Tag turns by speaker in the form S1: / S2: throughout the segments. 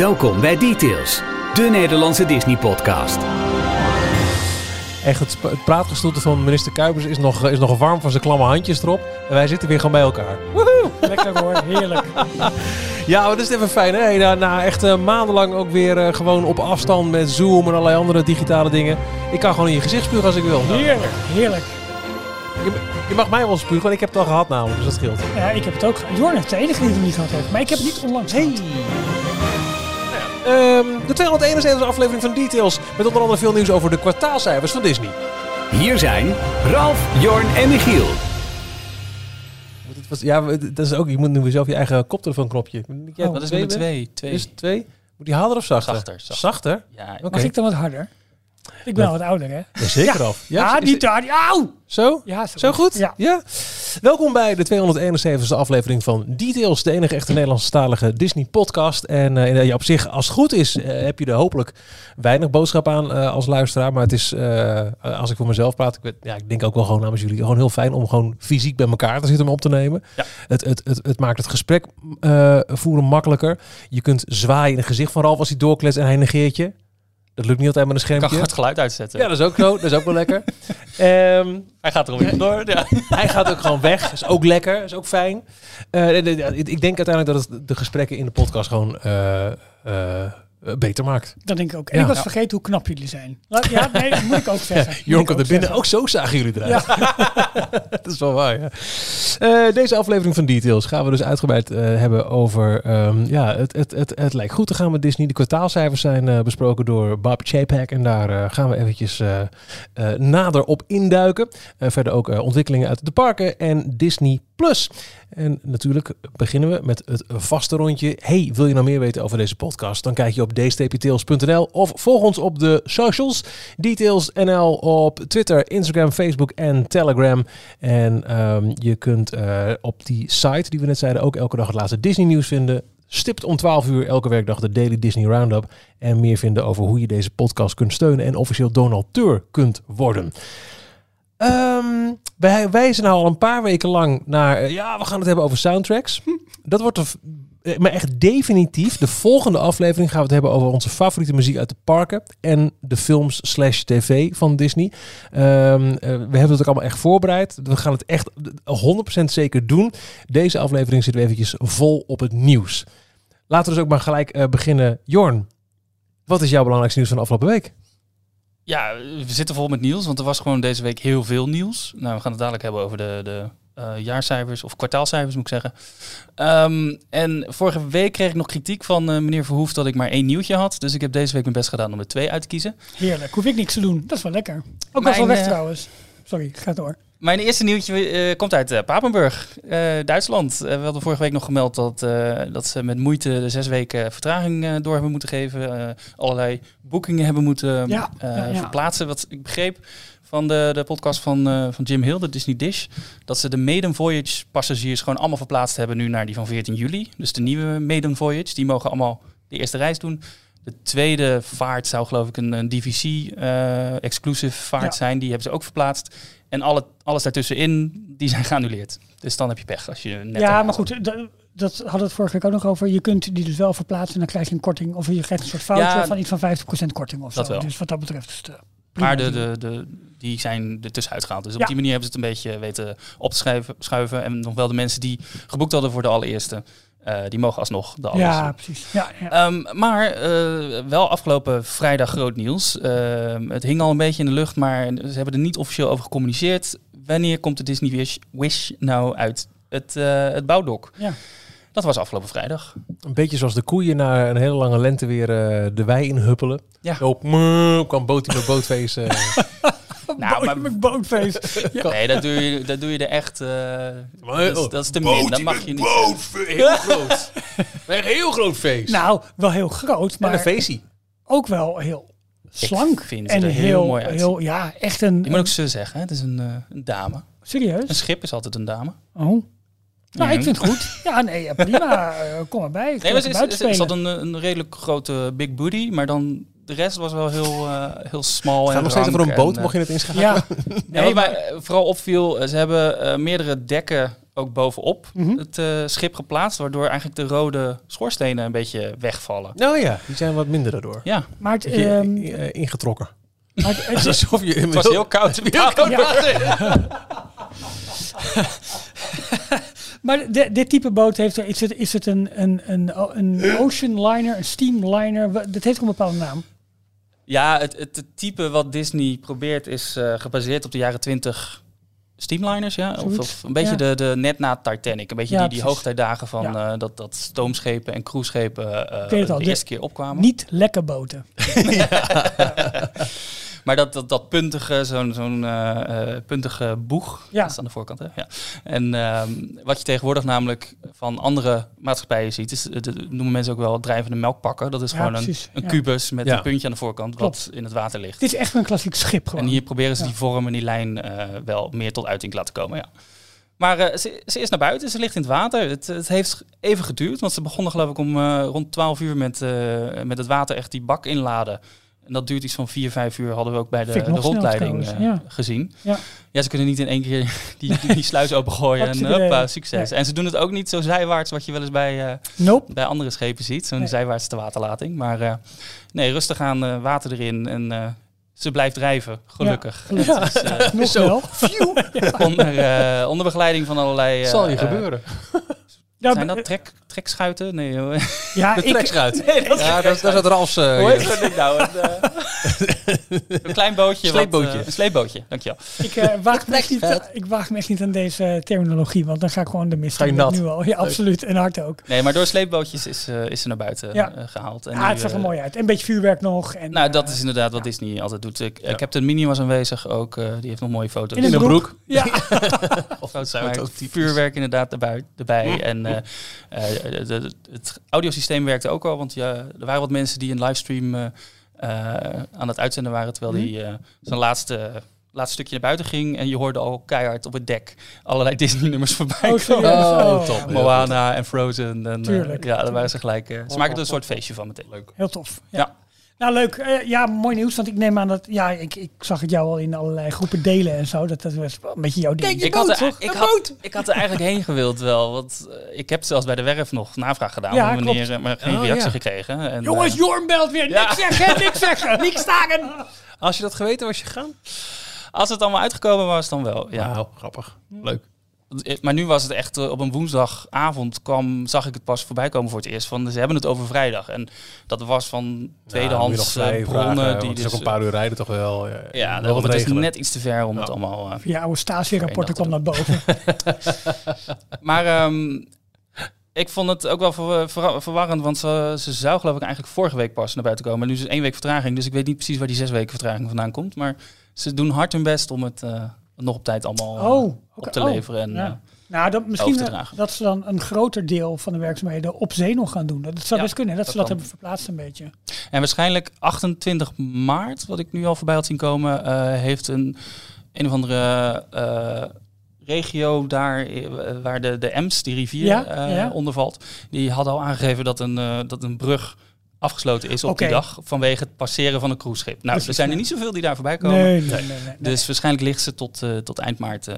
S1: Welkom bij Details, de Nederlandse Disney-podcast.
S2: Echt, het, praatgestoelte van minister Kuipers is nog, is nog warm van zijn klamme handjes erop. En wij zitten weer gewoon bij elkaar.
S3: Lekker hoor, heerlijk.
S2: Ja, maar dat is even fijn hè. Na, na echt eh, maandenlang ook weer eh, gewoon op afstand met Zoom en allerlei andere digitale dingen. Ik kan gewoon in je gezicht spugen als ik wil.
S3: Heerlijk, heerlijk.
S2: Je, je mag mij wel spugen, want ik heb het al gehad namelijk, dus dat scheelt.
S3: Ja, ik heb het ook gehad. Jorn is de enige die het niet gehad heeft. Maar ik heb het niet onlangs
S2: Hey.
S3: gehad.
S2: Ehm, de 271 aflevering van Details. Met onder andere veel nieuws over de kwartaalcijfers van Disney.
S1: Hier zijn Ralf, Jorn en Michiel.
S2: Moet het was- Ja, dat is ook, je moet nu weer zelf je eigen koptelefoonknopje. Jij
S3: Oh,
S2: het
S4: Dat is
S2: twee
S4: nummer twee. twee.
S2: Is het twee? Moet die harder of zachter?
S4: Zachter, zachter.
S2: Zachter?
S4: Ja.
S3: Mag ik dan wat harder? Ik ben al wat ouder, hè?
S2: Ja, zeker
S3: Ja.
S2: af.
S3: Ja,
S2: is-
S3: niet hard. Auw!
S2: Zo?
S3: Ja,
S2: Zo goed?
S3: Ja.
S2: Welkom bij de 271ste aflevering van Details, de enige echte Nederlandstalige Disney podcast. En eh, ja, op zich, als het goed is, eh, heb je er hopelijk weinig boodschap aan eh, als luisteraar. Maar het is, als ik voor mezelf praat, ik, weet- ja, ik denk ook wel gewoon namens jullie, gewoon heel fijn om gewoon fysiek bij elkaar te zitten om op te nemen.
S4: Ja.
S2: Het, het, het, het maakt het gesprek voeren makkelijker. Je kunt zwaaien in het gezicht van Ralf als hij doorkletst en hij negeert je. Dat lukt niet altijd met een
S4: Ik kan
S2: schermpje.
S4: het geluid uitzetten.
S2: Ja, dat is ook zo. Dat is ook wel lekker. Ehm,
S4: Hij gaat er alweer door. Ja.
S2: hij gaat ook gewoon weg. Is ook lekker. Is ook fijn. Eh, ik denk uiteindelijk dat het de gesprekken in de podcast gewoon eh, eh, beter maakt.
S3: Dat denk ik ook. En
S2: Ja.
S3: ik was vergeten hoe knap jullie zijn. Ja, nee, dat moet ik ook zeggen. Moet
S2: Jorn
S3: ik
S2: komt er
S3: ook
S2: binnen. Ook zo zagen jullie eruit. dat is wel waar, ja. Eh, deze aflevering van Details gaan we dus uitgebreid eh, hebben over... ehm, ja, het, het, het, het lijkt goed te gaan met Disney. De kwartaalcijfers zijn eh, besproken door Bob Chapek. En daar eh, gaan we eventjes eh, eh, nader op induiken. Eh, verder ook eh, ontwikkelingen uit de parken en Disney+. Plus. En natuurlijk beginnen we met het vaste rondje. Hey, wil je nou meer weten over deze podcast? Dan kijk je op dstptails.nl of volg ons op de socials. Details NL op Twitter, Instagram, Facebook en Telegram. En ehm, je kunt eh, op die site die we net zeiden ook elke dag het laatste Disney nieuws vinden. Stipt om 12 uur elke werkdag de Daily Disney Roundup. En meer vinden over hoe je deze podcast kunt steunen en officieel donateur kunt worden. Ehm, wij wijzen nou al een paar weken lang naar... eh, ja, we gaan het hebben over soundtracks. Dat wordt eh, maar echt definitief. De volgende aflevering gaan we het hebben over onze favoriete muziek uit de parken. En de films slash tv van Disney. Ehm, eh, we hebben het ook allemaal echt voorbereid. We gaan het echt 100% zeker doen. Deze aflevering zitten we eventjes vol op het nieuws. Laten we dus ook maar gelijk eh, beginnen. Jorn, wat is jouw belangrijkste nieuws van de afgelopen week?
S4: ja, we zitten vol met nieuws, want er was gewoon deze week heel veel nieuws. Nou, we gaan het dadelijk hebben over de, de eh, jaarcijfers, of kwartaalcijfers moet ik zeggen. Ehm, en vorige week kreeg ik nog kritiek van eh, meneer Verhoef dat ik maar één nieuwtje had. Dus ik heb deze week mijn best gedaan om er twee uit te kiezen.
S3: Heerlijk. Hoef ik niks te doen. Dat is wel lekker. Ook
S4: Mijn,
S3: wel weg
S4: eh,
S3: trouwens. Sorry, ga door.
S4: Mijn eerste nieuwtje komt uit Papenburg, Duitsland. We hadden vorige week nog gemeld dat, dat ze met moeite de zes weken vertraging door hebben moeten geven. Allerlei boekingen hebben moeten
S3: Ja, ja, ja.
S4: verplaatsen. Wat ik begreep van de, de podcast van, eh, van Jim Hill, de Disney Dish, dat ze de Maiden Voyage passagiers gewoon allemaal verplaatst hebben nu naar die van 14 juli. Dus de nieuwe Maiden Voyage, die mogen allemaal de eerste reis doen. De tweede vaart zou geloof ik een, een DVC-exclusive vaart
S3: Ja.
S4: zijn. Die hebben ze ook verplaatst. En alle, alles daartussenin, die zijn geannuleerd. Dus dan heb je pech als je net...
S3: Ja, maar goed, dat, hadden we het vorige week ook nog over. Je kunt die dus wel verplaatsen en dan krijg je een korting. Of je krijgt een soort foutje
S4: Ja,
S3: van iets van 50% korting of
S4: dat
S3: zo.
S4: wel.
S3: Dus wat dat betreft is het eh.
S4: Maar de, de, de, die zijn er tussenuit gehaald. Dus op
S3: Ja.
S4: die manier hebben ze het een beetje weten op te schuiven, schuiven. En nog wel de mensen die geboekt hadden voor de allereerste, eh, die mogen alsnog de allereerste.
S3: Ja, precies. Ja, ja.
S4: Ehm, maar eh, wel afgelopen vrijdag groot nieuws. Ehm, het hing al een beetje in de lucht, maar ze hebben er niet officieel over gecommuniceerd. Wanneer komt de Disney Wish, Wish nou uit het, eh, het bouwdok?
S3: Ja.
S4: Dat was afgelopen vrijdag.
S2: Een beetje zoals de koeien na een hele lange lente weer eh, de wei inhuppelen.
S4: Ja.
S2: Mmm, kwam Botie met bootfeest.
S4: Nou, maar-
S3: Boot- bootfeest. Ja.
S4: Nee, dat doe je, dat doe je er echt... dat, is, dat is te min, dat mag
S2: met
S4: je niet
S2: heel groot. Een heel groot feest.
S3: Nou, wel heel groot,
S2: maar een feestie.
S3: ook wel heel slank.
S4: vind ze
S3: en
S4: er heel mooi
S3: heel, ja, echt een...
S4: Je moet ook ze zeggen, hè? het is een, een dame. Een
S3: serieus?
S4: schip is altijd een dame.
S3: Oh. Nou,
S4: Ja.
S3: ik vind het goed. Ja, nee, ja, prima. Eh, kom.
S4: Nee, maar ze,
S3: Lekker
S4: ze, ze, ze had een, een redelijk grote big booty, maar dan de rest was wel heel, eh heel smal.
S2: Het
S4: en
S2: gaat nog steeds over een boot,
S4: en,
S2: mocht je het inschakelen.
S3: Ja,
S4: eh,
S3: nee,
S4: wat
S3: maar-
S4: mij eh, vooral opviel, eh, ze hebben eh, meerdere dekken ook bovenop
S3: Mhm.
S4: het eh, schip geplaatst, waardoor eigenlijk de rode schoorstenen een beetje wegvallen.
S2: Nou ja, die zijn wat minder daardoor.
S4: Ja,
S3: Maar het,
S2: Beetje,
S3: ehm,
S2: eh, ingetrokken.
S3: maar het- het-
S2: Alsof je
S4: het was heel koud.
S2: Heel koud
S3: Ja. Maar de- dit type boot heeft er, is het, is het een, een, een, een ocean liner, een steamliner? Dat heeft een bepaalde naam.
S4: Ja, het, het, het type wat Disney probeert is eh, gebaseerd op de jaren 20 steamliners, ja? Of, of een beetje
S3: ja.
S4: de, de net na Titanic. Een beetje
S3: Ja,
S4: die, die hoogtijdagen van
S3: Ja.
S4: eh, dat, dat stoomschepen en cruiseschepen eh
S3: Ik weet het al,
S4: de
S3: de-
S4: eerste keer opkwamen.
S3: Niet lekke boten.
S4: Maar dat, dat, dat puntige, zo'n zo'n eh, eh, puntige boeg,
S3: Ja.
S4: dat is aan de voorkant, hè? Ja. En ehm, wat je tegenwoordig namelijk van andere maatschappijen ziet, is, eh, dat noemen mensen ook wel drijvende melkpakken. Dat is
S3: Ja,
S4: gewoon een,
S3: precies,
S4: een
S3: ja.
S4: kubus met
S2: Ja.
S4: een puntje aan de voorkant wat in het water ligt.
S3: Dit is echt een klassiek schip gewoon.
S4: En hier proberen ze
S3: Ja.
S4: die vorm en die lijn eh, wel meer tot uiting te laten komen, ja. Maar eh, ze, ze is naar buiten, ze ligt in het water. Het, het heeft even geduurd, want ze begonnen geloof ik om eh, rond 12 uur met, eh, met het water echt die bak inladen. En dat duurt iets van 4, 5 uur, hadden we ook bij de, de
S3: snel
S4: rondleiding eh,
S3: ja.
S4: gezien.
S3: Ja.
S4: ja, ze kunnen niet in één keer die, die, die sluis opengooien en hoppa, succes. En ze doen het ook niet zo zijwaarts wat je wel eens bij, eh,
S3: Nope.
S4: bij andere schepen ziet. Zo'n
S3: Nee.
S4: zijwaartse te waterlating. Maar eh, nee, rustig aan eh, water erin en eh, ze blijft drijven, gelukkig.
S3: Ja, gelukkig.
S4: Het is, eh,
S3: Nog
S2: Zo.
S3: wel.
S4: onder, eh, onder begeleiding van allerlei... eh,
S2: Zal je gebeuren.
S3: Ja,
S4: zijn dat trek, trekschuiten? Nee, hoor.
S3: Ja,
S2: De
S3: ik,
S2: trekschuit.
S4: Nee, dat is
S2: ja, dat, dat is het Ralfs. eh,
S4: Hoe heet dat ding nou? Een, eh, een klein bootje. wat,
S2: Sleepbootje.
S4: eh, een sleepbootje, dankjewel.
S3: ik, eh, waag me echt niet, ik waag me echt niet aan deze terminologie, want dan ga ik gewoon de mist in, nu al. Ja, absoluut. En hard ook.
S4: Nee, maar door sleepbootjes is, is ze naar buiten
S3: Ja.
S4: eh, gehaald. En
S3: Ja,
S4: nu,
S3: het zag er mooi uit. En een beetje vuurwerk nog. En,
S4: Nou, dat is inderdaad wat
S3: ja.
S4: Disney altijd doet. Ik,
S2: Ja.
S4: Captain Minnie was aanwezig ook. eh, die heeft nog mooie foto's.
S3: In een broek. Ja,
S4: Foto's
S2: Zou het
S4: vuurwerk inderdaad erbij. erbij. En eh, eh, de- de- het audiosysteem werkte ook al. Want ja, er waren wat mensen die een livestream eh, eh, aan het uitzenden waren. Terwijl
S3: Mhm.
S4: die eh, zijn laatste, laatste stukje naar buiten ging. En je hoorde al keihard op het dek allerlei Disney-nummers voorbij
S3: oh,
S4: komen.
S2: Oh,
S3: Oh,
S2: top.
S3: ja.
S4: Moana en Frozen. En, eh,
S3: Tuurlijk,
S4: ja, daar waren ze gelijk. eh, ze maken er een soort feestje van meteen.
S2: Leuk.
S3: Heel tof. Ja.
S4: Ja.
S3: Nou, leuk. Eh, ja, mooi nieuws. Want ik neem aan dat... Ja, ik, ik zag het jou al in allerlei groepen delen en zo. Dat, dat was wel een beetje jouw ding.
S4: Ik had, er, ik, had, ik had er eigenlijk heen gewild wel. Want eh, ik heb zelfs bij de werf nog navraag gedaan.
S3: Ja,
S4: wanneer,
S3: klopt.
S4: maar geen
S2: Oh,
S4: reactie
S2: ja.
S4: gekregen. En,
S3: Jongens,
S4: eh,
S3: Jorn belt weer.
S4: Ja.
S3: Niks zeggen, niks zeggen. Niks staken.
S2: Als je dat geweten was je gegaan?
S4: als het allemaal uitgekomen was, dan wel. Ja.
S2: Grappig. Leuk.
S4: Eh, Maar nu was het echt eh, op een woensdagavond kwam, zag ik het pas voorbij komen voor het eerst. Van, ze hebben het over vrijdag. En dat was van tweedehands
S2: ja,
S4: eh, bronnen. die
S2: het is
S4: dus,
S2: ook een paar uur rijden toch wel. Ja,
S4: ja, daarom,
S2: wat
S4: het is net iets te ver om het
S2: Ja.
S4: allemaal...
S3: Via oude Stasi-rapporten kwam naar boven.
S4: Maar ehm, ik vond het ook wel ver- ver- verwarrend, want ze, ze zou geloof ik eigenlijk vorige week pas naar buiten komen. En nu is het één week vertraging, dus ik weet niet precies waar die zes weken vertraging vandaan komt. Maar ze doen hard hun best om het nog op tijd allemaal
S3: Oh,
S4: op te
S3: Oh,
S4: leveren. En,
S3: ja.
S4: eh,
S3: Nou, dat, misschien eh,
S4: dragen.
S3: dat ze dan een groter deel van de werkzaamheden op zee nog gaan doen. Dat zou
S4: Ja,
S3: best kunnen, dat,
S4: dat
S3: ze dat
S4: kan.
S3: hebben verplaatst een beetje.
S4: En waarschijnlijk 28 maart, wat ik nu al voorbij had zien komen, eh, heeft een een of andere regio daar waar de, de Ems, die rivier,
S3: Ja,
S4: onder valt. Die had al aangegeven dat een, dat een brug afgesloten is op die dag vanwege het passeren van een cruiseschip. Nou,
S3: Precies,
S4: er zijn er niet zoveel die daar voorbij komen.
S3: Nee, nee, nee. nee, nee.
S4: Dus waarschijnlijk ligt ze tot, tot eind maart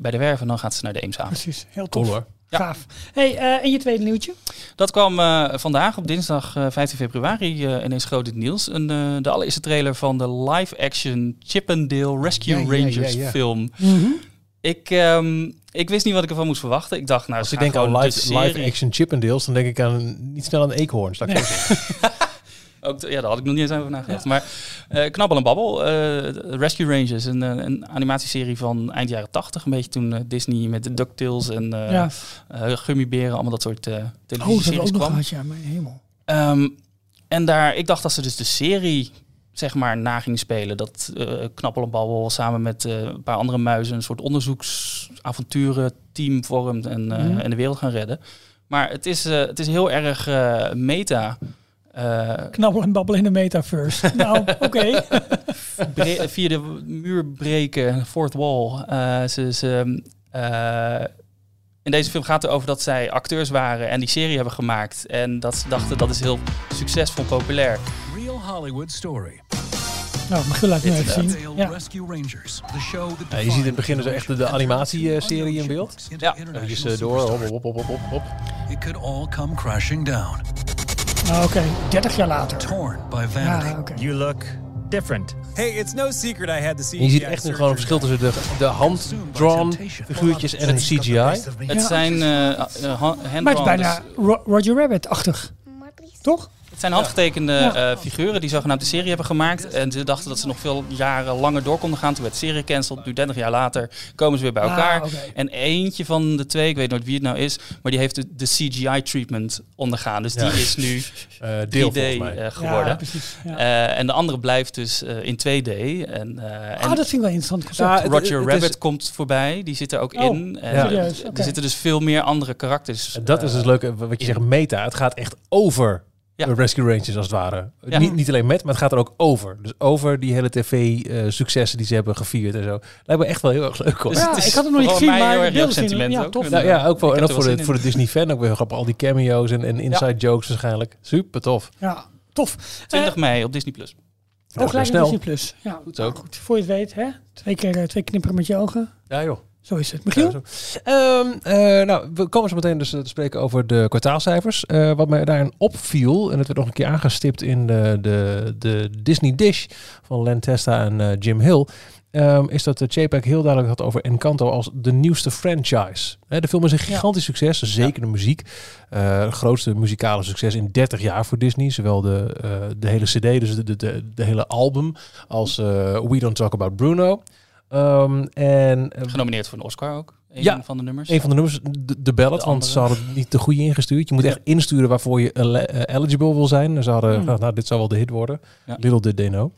S4: bij de werf en dan gaat ze naar de Eemshaven.
S3: Precies, heel
S2: Cool
S3: tof.
S2: hoor.
S4: Ja.
S3: Gaaf. Hey, eh, en je tweede nieuwtje?
S4: Dat kwam eh, vandaag op dinsdag eh, 15 februari eh, ineens groot in het nieuws. Een, eh, de allereerste trailer van de live-action Chippendale Rescue
S2: Ja, ja,
S4: Rangers
S2: ja, ja.
S4: film. Ik, ehm, ik wist niet wat ik ervan moest verwachten. Ik dacht, nou,
S2: Als ik denk aan
S4: gewoon de
S2: live,
S4: serie-
S2: live action Chippendales, dan denk ik aan niet snel aan eekhoorns. ik
S3: Nee.
S4: Ook, ja, daar had ik nog niet eens over nagedacht. Maar eh, Knabbel en Babbel, eh, Rescue Rangers, een, eh, een animatieserie van eind jaren 80. Een beetje toen Disney met de DuckTales en
S3: ja.
S4: Gummiberen, allemaal dat soort eh
S3: Oh, dat
S4: televisieseries
S3: ook nog
S4: kwam.
S3: gehad, ja, mijn hemel.
S4: Ehm, en daar, ik dacht dat ze dus de serie zeg maar na ging spelen. Dat Knappel en Babbel samen met een paar andere muizen een soort onderzoeksavonturen team vormt en, en de wereld gaan redden. Maar het is, het is heel erg meta. Eh,
S3: Knabbel en babbel in de metaverse. nou, oké.
S4: via de muur breken, fourth wall. Eh, ze, ze, eh, in deze film gaat het over dat zij acteurs waren en die serie hebben gemaakt. En dat ze dachten dat is heel succesvol, populair.
S1: Real Hollywood Story.
S3: Nou, Michiel laat me even zien. Ja.
S5: Rescue Rangers, the show that
S2: Ja, je ziet in het begin dus echt de, de animatieserie in beeld.
S4: Ja,
S2: Even door, hop, hop, hop, hop.
S5: It could all come crashing down,
S3: Nou, oké. 30 jaar later.
S5: torn by vanity.
S3: Ja, oké.
S6: You look different.
S7: Hey, it's no secret I had the CGI
S2: En je ziet echt nu gewoon een verschil tussen de, de hand-drawn figuurtjes en een CGI.
S4: Het zijn uh, uh,
S3: Maar het is
S4: hand-drawn,
S3: bijna
S4: dus-
S3: Ro- Roger Rabbit-achtig. Toch?
S4: Het zijn handgetekende
S3: Ja.
S4: eh, figuren die zogenaamd de serie hebben gemaakt. En ze dachten dat ze nog veel jaren langer door konden gaan. Toen werd de serie gecanceld. Nu 30 jaar later komen ze weer bij
S3: Ah,
S4: elkaar. En eentje van de twee, ik weet nooit wie het nou is, maar die heeft de, de CGI-treatment ondergaan. Dus die is nu
S2: Eh, deel
S4: 3D
S2: volgens mij.
S4: eh, geworden.
S3: Ja, precies. Ja.
S4: Eh, en de andere blijft dus eh, in 2D. En, eh, en
S3: ah, dat vind ik wel interessant concept.
S2: Ja, het-
S4: Roger
S2: het
S4: Rabbit
S2: is-
S4: komt voorbij, die zit er ook
S3: Oh,
S4: in. En
S2: Ja.
S3: serieus?
S4: Er zitten dus veel meer andere karakters.
S2: En dat is dus leuk, wat je zegt, meta. Het gaat echt over
S4: Ja.
S2: de Rescue Rangers als het ware.
S4: Ja.
S2: Niet, niet alleen met, maar het gaat er ook over. Dus over die hele tv-successen die ze hebben gevierd en zo. Lijkt me echt wel heel erg leuk hoor.
S4: Dus
S3: Ja,
S4: het is
S3: ik had het nog niet gezien, maar
S4: heel sentiment
S3: ja,
S4: ook.
S3: tof.
S2: Nou ja, ook voor, en ook voor de, voor de Disney-fan ook weer grappig. Al die cameo's en, en inside jokes waarschijnlijk. Super tof.
S3: Ja, tof.
S4: 20 mei op Disney+. Plus.
S2: Nou,
S3: Ook gelijk. Disney Plus. Ja,
S2: Goed zo.
S3: goed. Voor je het weet, hè? Twee keer eh, twee knipperen met je ogen.
S2: Ja joh.
S3: Zo is het. Michiel?
S2: Ja. Ehm, eh, nou, we komen zo meteen dus eh, te spreken over de kwartaalcijfers. Eh, wat mij daarin opviel, en het werd nog een keer aangestipt in de, de, de Disney Dish van Len Testa en Jim Hill, ehm, is dat de JPEG heel duidelijk had over Encanto als de nieuwste franchise. Hè, de film is een gigantisch succes, zeker de muziek. Het grootste muzikale succes in 30 jaar voor Disney. Zowel de, de hele CD, dus de, de, de, de hele album, als We Don't Talk About Bruno. Ehm, en eh,
S4: Genomineerd voor een Oscar ook. Een
S2: Ja,
S4: van de nummers.
S2: een van de nummers, de, de ballad,
S4: De
S2: want ze hadden het niet de goede ingestuurd. Je moet echt insturen waarvoor je eh, eligible wil zijn. En Ze hadden,
S3: Hmm.
S2: nou, nou, dit zou wel de hit worden.
S4: Ja.
S2: Little did they know.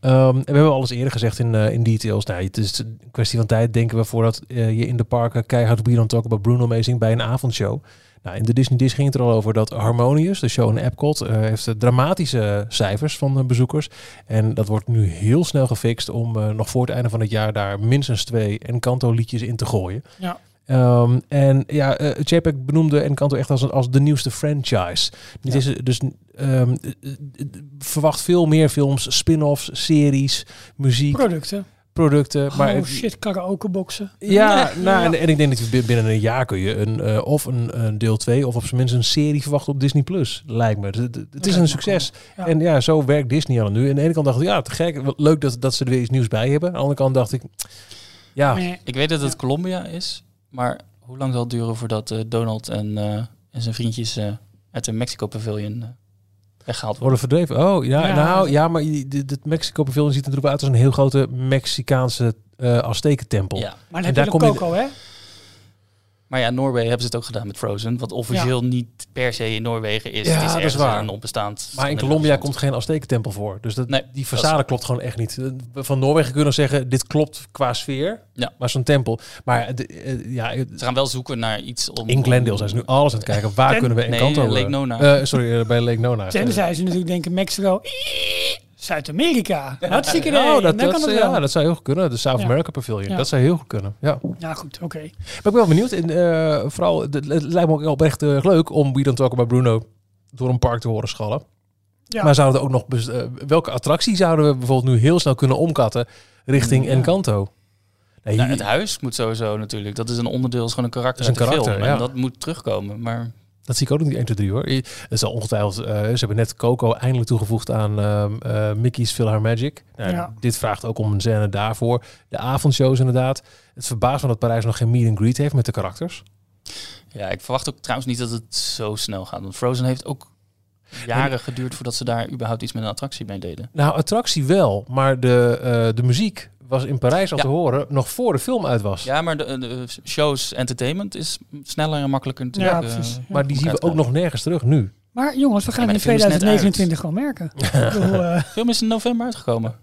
S2: Ehm, en we hebben alles eerder gezegd in, eh, in details. Nou, het is een kwestie van tijd, denken we, voordat eh, je in de parken keihard We Don't Talk About Bruno meezingt bij een avondshow. Nou, in de Disney Dish ging het er al over dat Harmonious, de show in Epcot, eh, heeft eh, dramatische cijfers van de bezoekers. En dat wordt nu heel snel gefixt om eh, nog voor het einde van het jaar daar minstens twee Encanto liedjes in te gooien.
S3: Ja.
S2: Ehm, en ja, eh JPEG benoemde Encanto echt als, als de nieuwste franchise. Dit
S3: Ja.
S2: is eh, dus ehm, eh, eh, verwacht veel meer films, spin-offs, series, muziek,
S3: Producten.
S2: Producten. Maar
S3: oh
S2: het-
S3: shit, karaokeboxen.
S2: ja, nou,
S3: Ja.
S2: En, en ik denk dat binnen een jaar kun je een, eh, of een, een deel 2 of op zijn minst een serie verwachten op Disney Plus. Lijkt me. Het, het- het is een succes.
S3: Ja.
S2: En ja, zo werkt Disney al nu. En aan de ene kant dacht ik, ja, te gek. Wat Leuk dat, dat ze er weer iets nieuws bij hebben. Aan de andere kant dacht ik, ja.
S4: Ik weet dat het Colombia is, maar hoe lang zal het duren voordat eh, Donald en, eh, en zijn vriendjes eh, uit de Mexico Pavilion eh, weggehaald worden?
S2: worden verdreven. Oh, ja,
S3: Ja.
S2: nou, ja, maar je- dit dit Mexico Pavilion ziet er natuurlijk uit als een heel grote Mexicaanse eh Aztekentempel.
S4: Ja,
S3: Maar dan
S2: En
S3: heb
S2: daar
S3: je
S2: kom je-
S3: Coco, hè?
S4: Maar ja, Noorwegen hebben ze het ook gedaan met Frozen, wat officieel niet per se in Noorwegen is.
S2: Ja,
S4: het is
S2: dat is waar.
S4: een onbestaand.
S2: Maar in Colombia komt geen Aztekentempel voor. Dus dat,
S4: Nee,
S2: die façade klopt gewoon echt niet. Van Noorwegen kunnen we zeggen, dit klopt qua sfeer.
S4: Ja.
S2: Maar zo'n tempel. Maar de, eh, ja,
S4: Ze gaan wel zoeken naar iets om...
S2: In Glendale zijn ze nu alles aan het kijken. Waar
S3: Ten-
S2: kunnen we
S4: Nee,
S2: Encanto...
S4: eh, Lake
S2: eh,
S4: Nona.
S2: eh, sorry, bij Lake Nona.
S3: Tenzij zij ze natuurlijk denken Mexico, Zuid-Amerika. Hartstikke idee.
S2: Oh, dat, dat, ja, dat zou heel goed kunnen. De South. America Pavilion.
S3: Ja.
S2: Dat zou heel goed kunnen. Ja. Maar
S3: Ja, goed, oké.
S2: ik ben wel benieuwd. En, eh, vooral, het, het lijkt me ook oprecht eh, leuk om We Don't Talk About Bruno door een park te horen schallen.
S3: Ja.
S2: Maar zouden we ook nog... eh, welke attractie zouden we bijvoorbeeld nu heel snel kunnen omkatten richting
S3: Ja.
S2: Encanto? Nee,
S4: Nou, het huis moet sowieso natuurlijk. Dat is een onderdeel, is gewoon een karakter
S2: Dat is een
S4: uit de
S2: karakter,
S4: film.
S2: ja.
S4: En dat moet terugkomen. Maar
S2: Dat zie ik ook nog niet 1, 2, 3 hoor. Je- Het is al ongetwijfeld. eh, ze hebben net Coco eindelijk toegevoegd aan ehm, eh, Mickey's Philharmagic. Nou,
S3: Ja.
S2: Dit vraagt ook om een scène daarvoor. De avondshows inderdaad. Het verbaast me dat Parijs nog geen meet and greet heeft met de karakters.
S4: ja, ik verwacht ook trouwens niet dat het zo snel gaat. Want Frozen heeft ook jaren geduurd voordat ze daar überhaupt iets met een attractie mee deden.
S2: Nou, attractie wel, maar de, eh, de muziek was in Parijs al
S4: Ja.
S2: te horen nog voor de film uit was.
S4: Ja, maar de, de shows, entertainment is sneller en makkelijker natuurlijk.
S3: Ja,
S4: eh,
S3: precies. Ja.
S2: Maar die zien we ook nog nergens terug nu.
S3: Maar jongens, we gaan in
S4: de film is net
S3: 2029 gewoon merken. Bedoel, eh,
S4: De film is in november uitgekomen.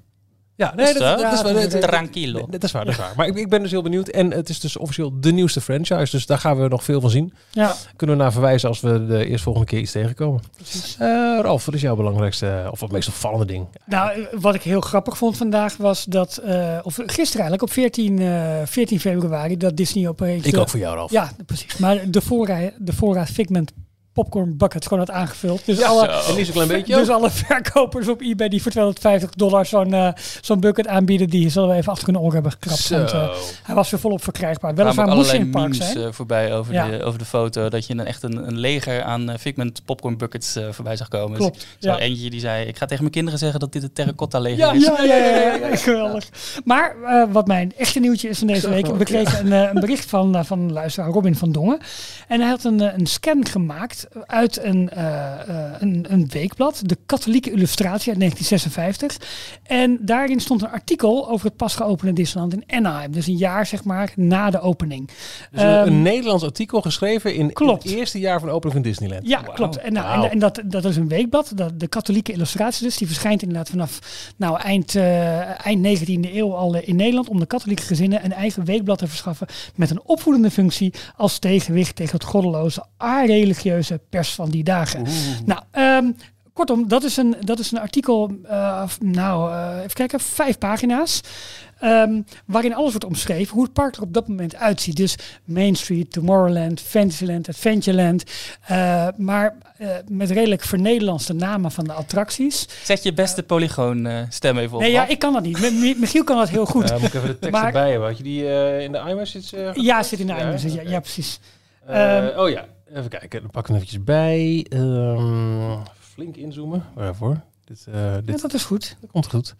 S2: Ja,
S4: Is het zo?
S2: dat, is waar. Dat- dat-
S4: Tranquilo.
S2: dat is waar, dat is waar. Maar ik, ik ben dus heel benieuwd. En het is dus officieel de nieuwste franchise. Dus daar gaan we nog veel van zien.
S3: ja,
S2: Kunnen we naar verwijzen als we de eerstvolgende keer iets tegenkomen.
S3: precies.
S2: Eh Ralf, wat is jouw belangrijkste of het meest opvallende ding?
S3: Nou, eh, wat ik heel grappig vond vandaag was dat, eh, of gisteren eigenlijk, op 14, eh, 14 februari, dat Disney opeens...
S2: Ik ook voor jou, Ralf.
S3: Ja, precies. Maar de voorraad, de voorraad Figment popcorn buckets gewoon had aangevuld. Dus
S2: Ja,
S3: alle,
S2: en niet zo'n klein beetje
S3: dus alle verkopers op eBay die voor 250 dollar zo'n eh, zo'n bucket aanbieden, die zullen we even achter hun oren hebben gekrapt. Want, eh, hij was weer volop verkrijgbaar.
S4: Er
S3: Weliswaar moest in het park zijn.
S4: eh, voorbij over,
S3: Ja.
S4: de, over de foto. Dat je dan echt een, een leger aan Figment popcorn buckets voorbij zag komen.
S3: Klopt,
S4: Dus
S3: ja.
S4: eentje die zei, ik ga tegen mijn kinderen zeggen dat dit het terracotta leger
S2: Ja,
S4: is.
S3: Ja, ja, ja, ja, ja, geweldig. Maar eh, wat mijn echte nieuwtje is van deze week. We kregen een, een bericht van, van een luisteraar, Robin van Dongen. En hij had een, een scan gemaakt uit een, eh, eh, een, een weekblad. De Katholieke Illustratie uit 1956. En daarin stond een artikel over het pas geopende Disneyland in Anaheim. Dus een jaar zeg maar na de opening.
S2: Dus een,
S3: Ehm,
S2: een Nederlands artikel geschreven in, het eerste jaar van de opening van Disneyland.
S3: Ja, klopt. En, nou, en, en dat, dat is een weekblad, dat, de katholieke illustratie dus. Die verschijnt inderdaad vanaf nou, eind, eh, eind 19e eeuw al in Nederland... om de katholieke gezinnen een eigen weekblad te verschaffen... met een opvoedende functie als tegenwicht tegen het goddeloze, a-religieuze pers van die dagen. Nou, ehm, kortom, dat is een, dat is een artikel, eh, nou, eh, even kijken, vijf pagina's. ehm, waarin alles wordt omschreven hoe het park er op dat moment uitziet. Dus Main Street, Tomorrowland, Fantasyland, Adventureland. eh, maar eh, met redelijk vernederlandste namen van de attracties.
S4: Zet je beste polygoon eh, stem even op.
S3: Nee, ja, ik kan dat niet. Mi- Mi- Michiel kan dat heel goed.
S2: Eh, moet ik even de tekst
S3: Maar-
S2: erbij hebben. Had je die eh, in de iMessage? eh,
S3: ja, zit in de
S2: Ja,
S3: einde. Ja, ja, precies.
S2: Eh,
S3: Ehm,
S2: oh ja, even kijken. Dan pak ik hem eventjes bij. Ehm, flink inzoomen. Waarvoor? Dit, eh,
S3: Ja,
S2: dit
S3: dat is goed.
S2: dat komt goed.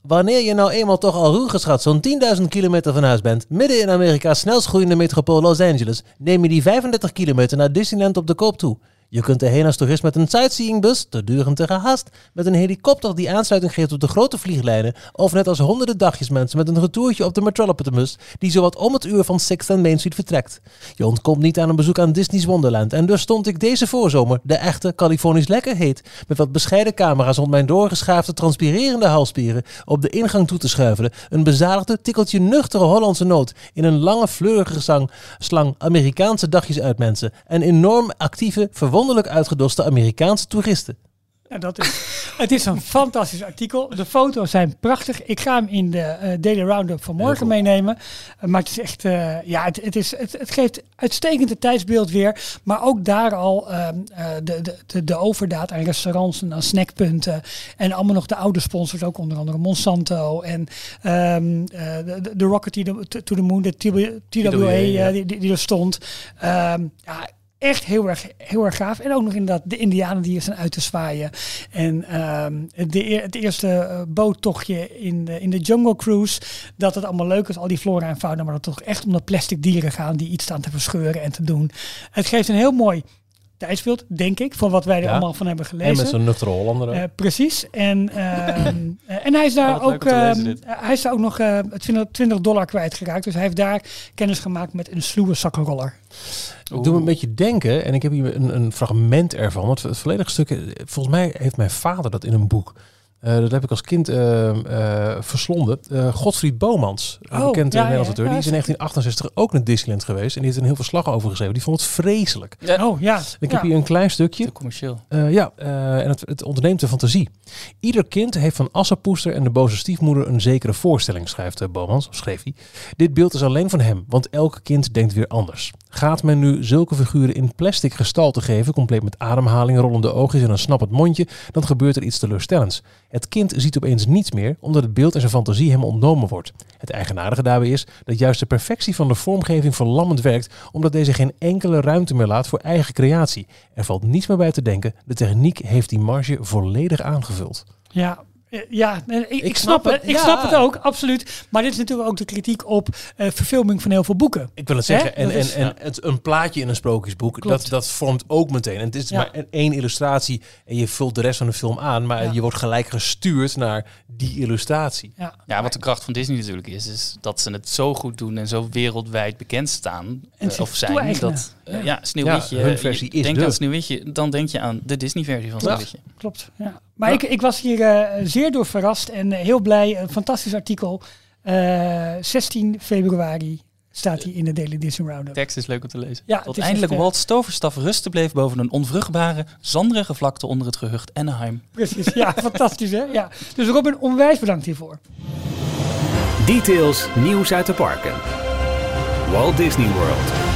S2: Wanneer je nou eenmaal toch al roergeschat zo'n 10.000 kilometer van huis bent, midden in Amerika's snelst groeiende metropool Los Angeles, neem je die 35 kilometer naar Disneyland op de koop toe. Je kunt erheen als toerist met een sightseeingbus, te duur en te gehaast, met een helikopter die aansluiting geeft op de grote vlieglijnen, of net als honderden dagjes mensen met een retourtje op de Metropolitanbus, die zowat om het uur van Sixth en Main Street vertrekt. Je ontkomt niet aan een bezoek aan Disney's Wonderland en dus stond ik deze voorzomer, de echte Californisch lekker heet, met wat bescheiden camera's rond mijn doorgeschaafde transpirerende halsspieren op de ingang toe te schuiven. Een bezadigde, tikkeltje nuchtere Hollandse noot in een lange fleurige slang Amerikaanse dagjes uit mensen en enorm actieve, verwonderlijk uitgedoste Amerikaanse toeristen.
S3: Ja, dat is, het is een fantastisch artikel. De foto's zijn prachtig. Ik ga hem in de eh, Daily Roundup van morgen meenemen. Uh, maar het is echt, eh, ja, het, het, is, het, het geeft uitstekend het tijdsbeeld weer. Maar ook daar al eh, de, de, de, overdaad aan restaurants en aan snackpunten. En allemaal nog de oude sponsors, ook onder andere Monsanto. En eh, de, de- Rocket to the- Moon, de TWA, eh, die, die er stond. Ehm, ja, echt heel erg, heel erg gaaf. En ook nog inderdaad de indianen die er zijn uit te zwaaien. En ehm, de, het eerste eh, boottochtje in de, in de Jungle Cruise. Dat het allemaal leuk is, al die flora en fauna. Maar dat het toch echt om de plastic dieren gaan die iets staan te verscheuren en te doen. Het geeft een heel mooi tijdsbeeld, denk ik. Van wat wij er
S2: Ja.
S3: allemaal van hebben
S2: En
S3: gelezen.
S2: met zo'n nuchtere Hollander ook.
S3: Eh, precies. En, ehm, eh, en hij is daar
S4: Oh,
S3: ook,
S4: lezen,
S3: ehm, eh, hij is daar ook nog eh 20, 20 dollar kwijtgeraakt. Dus hij heeft daar kennis gemaakt met een sluwe zakkenroller.
S2: Ik doe me een beetje denken, en ik heb hier een, een fragment ervan. Want het volledige stuk, volgens mij heeft mijn vader dat in een boek. Eh, dat heb ik als kind eh, eh, verslonden. Eh Godfried Bomans, een
S3: Oh,
S2: bekende
S3: ja,
S2: Nederlandse
S3: ja,
S2: auteur.
S3: ja,
S2: die is in 1968 ook naar Disneyland geweest. En die heeft een heel verslag over geschreven. Die vond het vreselijk.
S4: Ja,
S3: Oh ja.
S2: Ik
S3: ja.
S2: heb hier een klein stukje.
S4: te commercieel.
S2: Eh, ja, eh, en het, het onderneemt de fantasie. Ieder kind heeft van Assepoester en de boze stiefmoeder een zekere voorstelling, schrijft uh, Bomans, of schreef hij. Dit beeld is alleen van hem, want elk kind denkt weer anders. Gaat men nu zulke figuren in plastic gestalte geven, compleet met ademhaling, rollende oogjes en een snappend mondje, dan gebeurt er iets teleurstellends. Het kind ziet opeens niets meer, omdat het beeld en zijn fantasie hem ontnomen wordt. Het eigenaardige daarbij is dat juist de perfectie van de vormgeving verlammend werkt, omdat deze geen enkele ruimte meer laat voor eigen creatie. Er valt niets meer bij te denken, de techniek heeft die marge volledig aangevuld.
S3: Ja. Eh, Ja, ik, ik,
S2: Ik
S3: snap,
S2: snap
S3: het.
S2: het,
S3: Ik
S2: ja.
S3: snap het ook, absoluut. Maar dit is natuurlijk ook de kritiek op eh, verfilming van heel veel boeken.
S2: Ik wil het zeggen,
S3: Hè?
S2: en,
S3: Dat
S2: en,
S3: is-
S2: en het, een plaatje in een sprookjesboek,
S3: Klopt.
S2: dat, dat vormt ook meteen. En het is
S3: Ja.
S2: maar een, één illustratie en je vult de rest van de film aan, maar
S3: Ja.
S2: je wordt gelijk gestuurd naar die illustratie.
S3: Ja,
S4: Ja, wat de kracht van Disney natuurlijk is, is dat ze het zo goed doen en zo wereldwijd bekend staan.
S3: En
S4: eh, of zijn. Dat, eh,
S3: Ja.
S4: Sneeuwwitje.
S2: Ja, hun
S4: je
S2: versie is
S4: denkt
S2: de.
S4: aan Sneeuwwitje, dan denk je aan de Disney-versie van
S2: Ja.
S4: Sneeuwwitje.
S3: klopt. Ja. Maar ik, ik was hier eh, zeer door verrast en eh, heel blij. Een fantastisch artikel. Eh, 16 februari staat hij in de Daily Disney
S4: De
S3: Roundup.
S4: tekst is leuk om te lezen.
S3: Ja,
S4: Tot eindelijk
S3: eh,
S4: Walt Stoverstaf rusten bleef boven een onvruchtbare, zanderige vlakte onder het gehucht Anaheim.
S3: Precies, ja, fantastisch hè. Ja. Dus Robin, onwijs bedankt hiervoor.
S1: Details, nieuws uit de parken. Walt Disney World.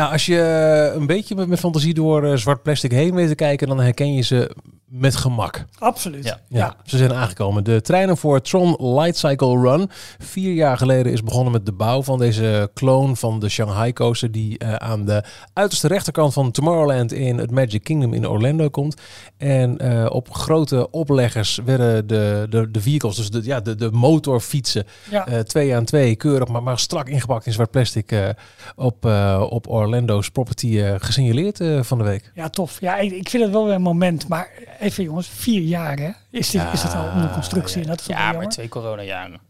S2: Nou, als je een beetje met, fantasie door eh, zwart plastic heen weet te kijken, dan herken je ze met gemak.
S3: Absoluut.
S4: Ja.
S2: Ja, ze zijn aangekomen. De treinen voor Tron Light Cycle Run. Vier jaar geleden is begonnen met de bouw van deze kloon van de Shanghai Coaster. Die eh, aan de uiterste rechterkant van Tomorrowland in het Magic Kingdom in Orlando komt. En eh, op grote opleggers werden de, de, de vehicles, dus de, ja, de, de motorfietsen,
S3: Ja.
S2: eh, twee aan twee, keurig, maar, maar strak ingepakt in zwart plastic eh, op, eh, op Orlando's property eh, gesignaleerd eh, van de week.
S3: Ja, tof. Ja, ik, ik vind het wel weer een moment. Maar even jongens, vier jaar hè? Is, dit,
S2: Ja,
S3: is het al onder constructie? En dat is
S4: Ja, maar twee coronajaren.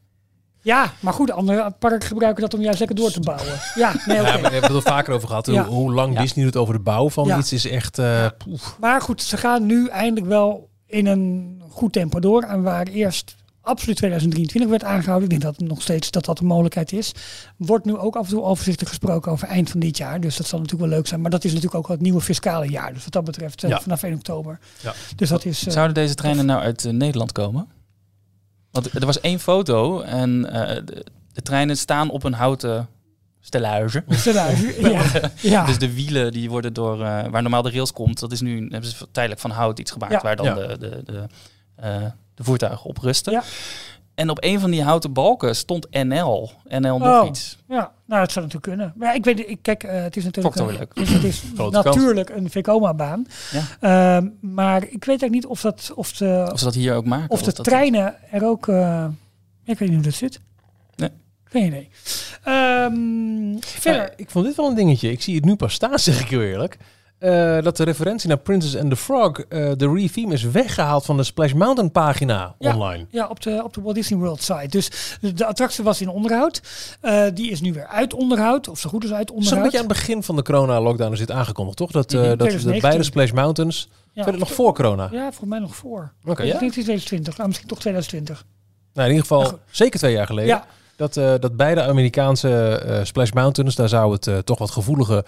S3: Ja, maar goed, andere parken gebruiken dat om juist lekker door te bouwen. Ja, nee.
S2: Ja, we hebben het er vaker over gehad.
S3: Ja.
S2: Hoe, hoe lang
S4: Ja.
S2: Disney doet over de bouw van
S3: Ja.
S2: iets is echt... eh, poef.
S3: Maar goed, ze gaan nu eindelijk wel in een goed tempo door. En waar eerst absoluut 2023 werd aangehouden, ik denk dat nog steeds dat dat een mogelijkheid is, wordt nu ook af en toe overzichtig gesproken over eind van dit jaar. Dus dat zal natuurlijk wel leuk zijn. Maar dat is natuurlijk ook het nieuwe fiscale jaar. Dus wat dat betreft eh,
S2: Ja.
S3: vanaf 1 oktober.
S2: Ja.
S3: Dus dat is... eh,
S4: Zouden deze treinen nou uit eh, Nederland komen? Want er was één foto en eh, de, de treinen staan op een houten stellage.
S3: stellage. ja. ja.
S4: Dus de wielen die worden door, eh, waar normaal de rails komt, dat is nu hebben ze tijdelijk van hout iets gemaakt
S3: Ja.
S4: waar dan
S2: Ja.
S4: de, de, de, eh, de voertuigen op rusten.
S3: Ja.
S4: En op een van die houten balken stond NL. NL nog
S3: Oh.
S4: iets.
S3: Ja, nou, dat zou natuurlijk kunnen. Maar ik weet, ik, kijk, eh, het is natuurlijk, een- het is, het natuurlijk een Vekoma-baan.
S4: Ja.
S3: Ehm, maar ik weet eigenlijk niet of dat, of de,
S4: Of ze dat hier ook maken.
S3: of de treinen er ook. eh, ik weet niet hoe dat zit.
S4: Nee.
S3: Geen idee. Ehm, verder.
S2: Ja, ik vond dit wel een dingetje. Ik zie het nu pas staan, zeg ik heel eerlijk. Eh, dat de referentie naar Princess and the Frog, eh, de retheme, is weggehaald van de Splash Mountain pagina
S3: Ja.
S2: online.
S3: Ja, op de, op de Walt Disney World site. Dus de, de attractie was in onderhoud. Eh, die is nu weer uit onderhoud. Of zo goed is uit
S2: is een
S3: onderhoud.
S2: beetje aan het begin van de corona-lockdown is dit aangekondigd, toch? Dat, dat de
S3: 2019.
S2: beide Splash Mountains,
S3: ja,
S2: verder nog voor corona.
S3: Ja, volgens mij nog voor.
S2: Oké.
S3: Ik denk 2020. Nou, misschien toch 2020.
S2: Nou, in ieder geval
S3: Ja,
S2: zeker twee jaar geleden.
S3: Ja,
S2: Dat, eh, dat beide Amerikaanse eh, Splash Mountains, daar zou het eh, toch wat gevoelige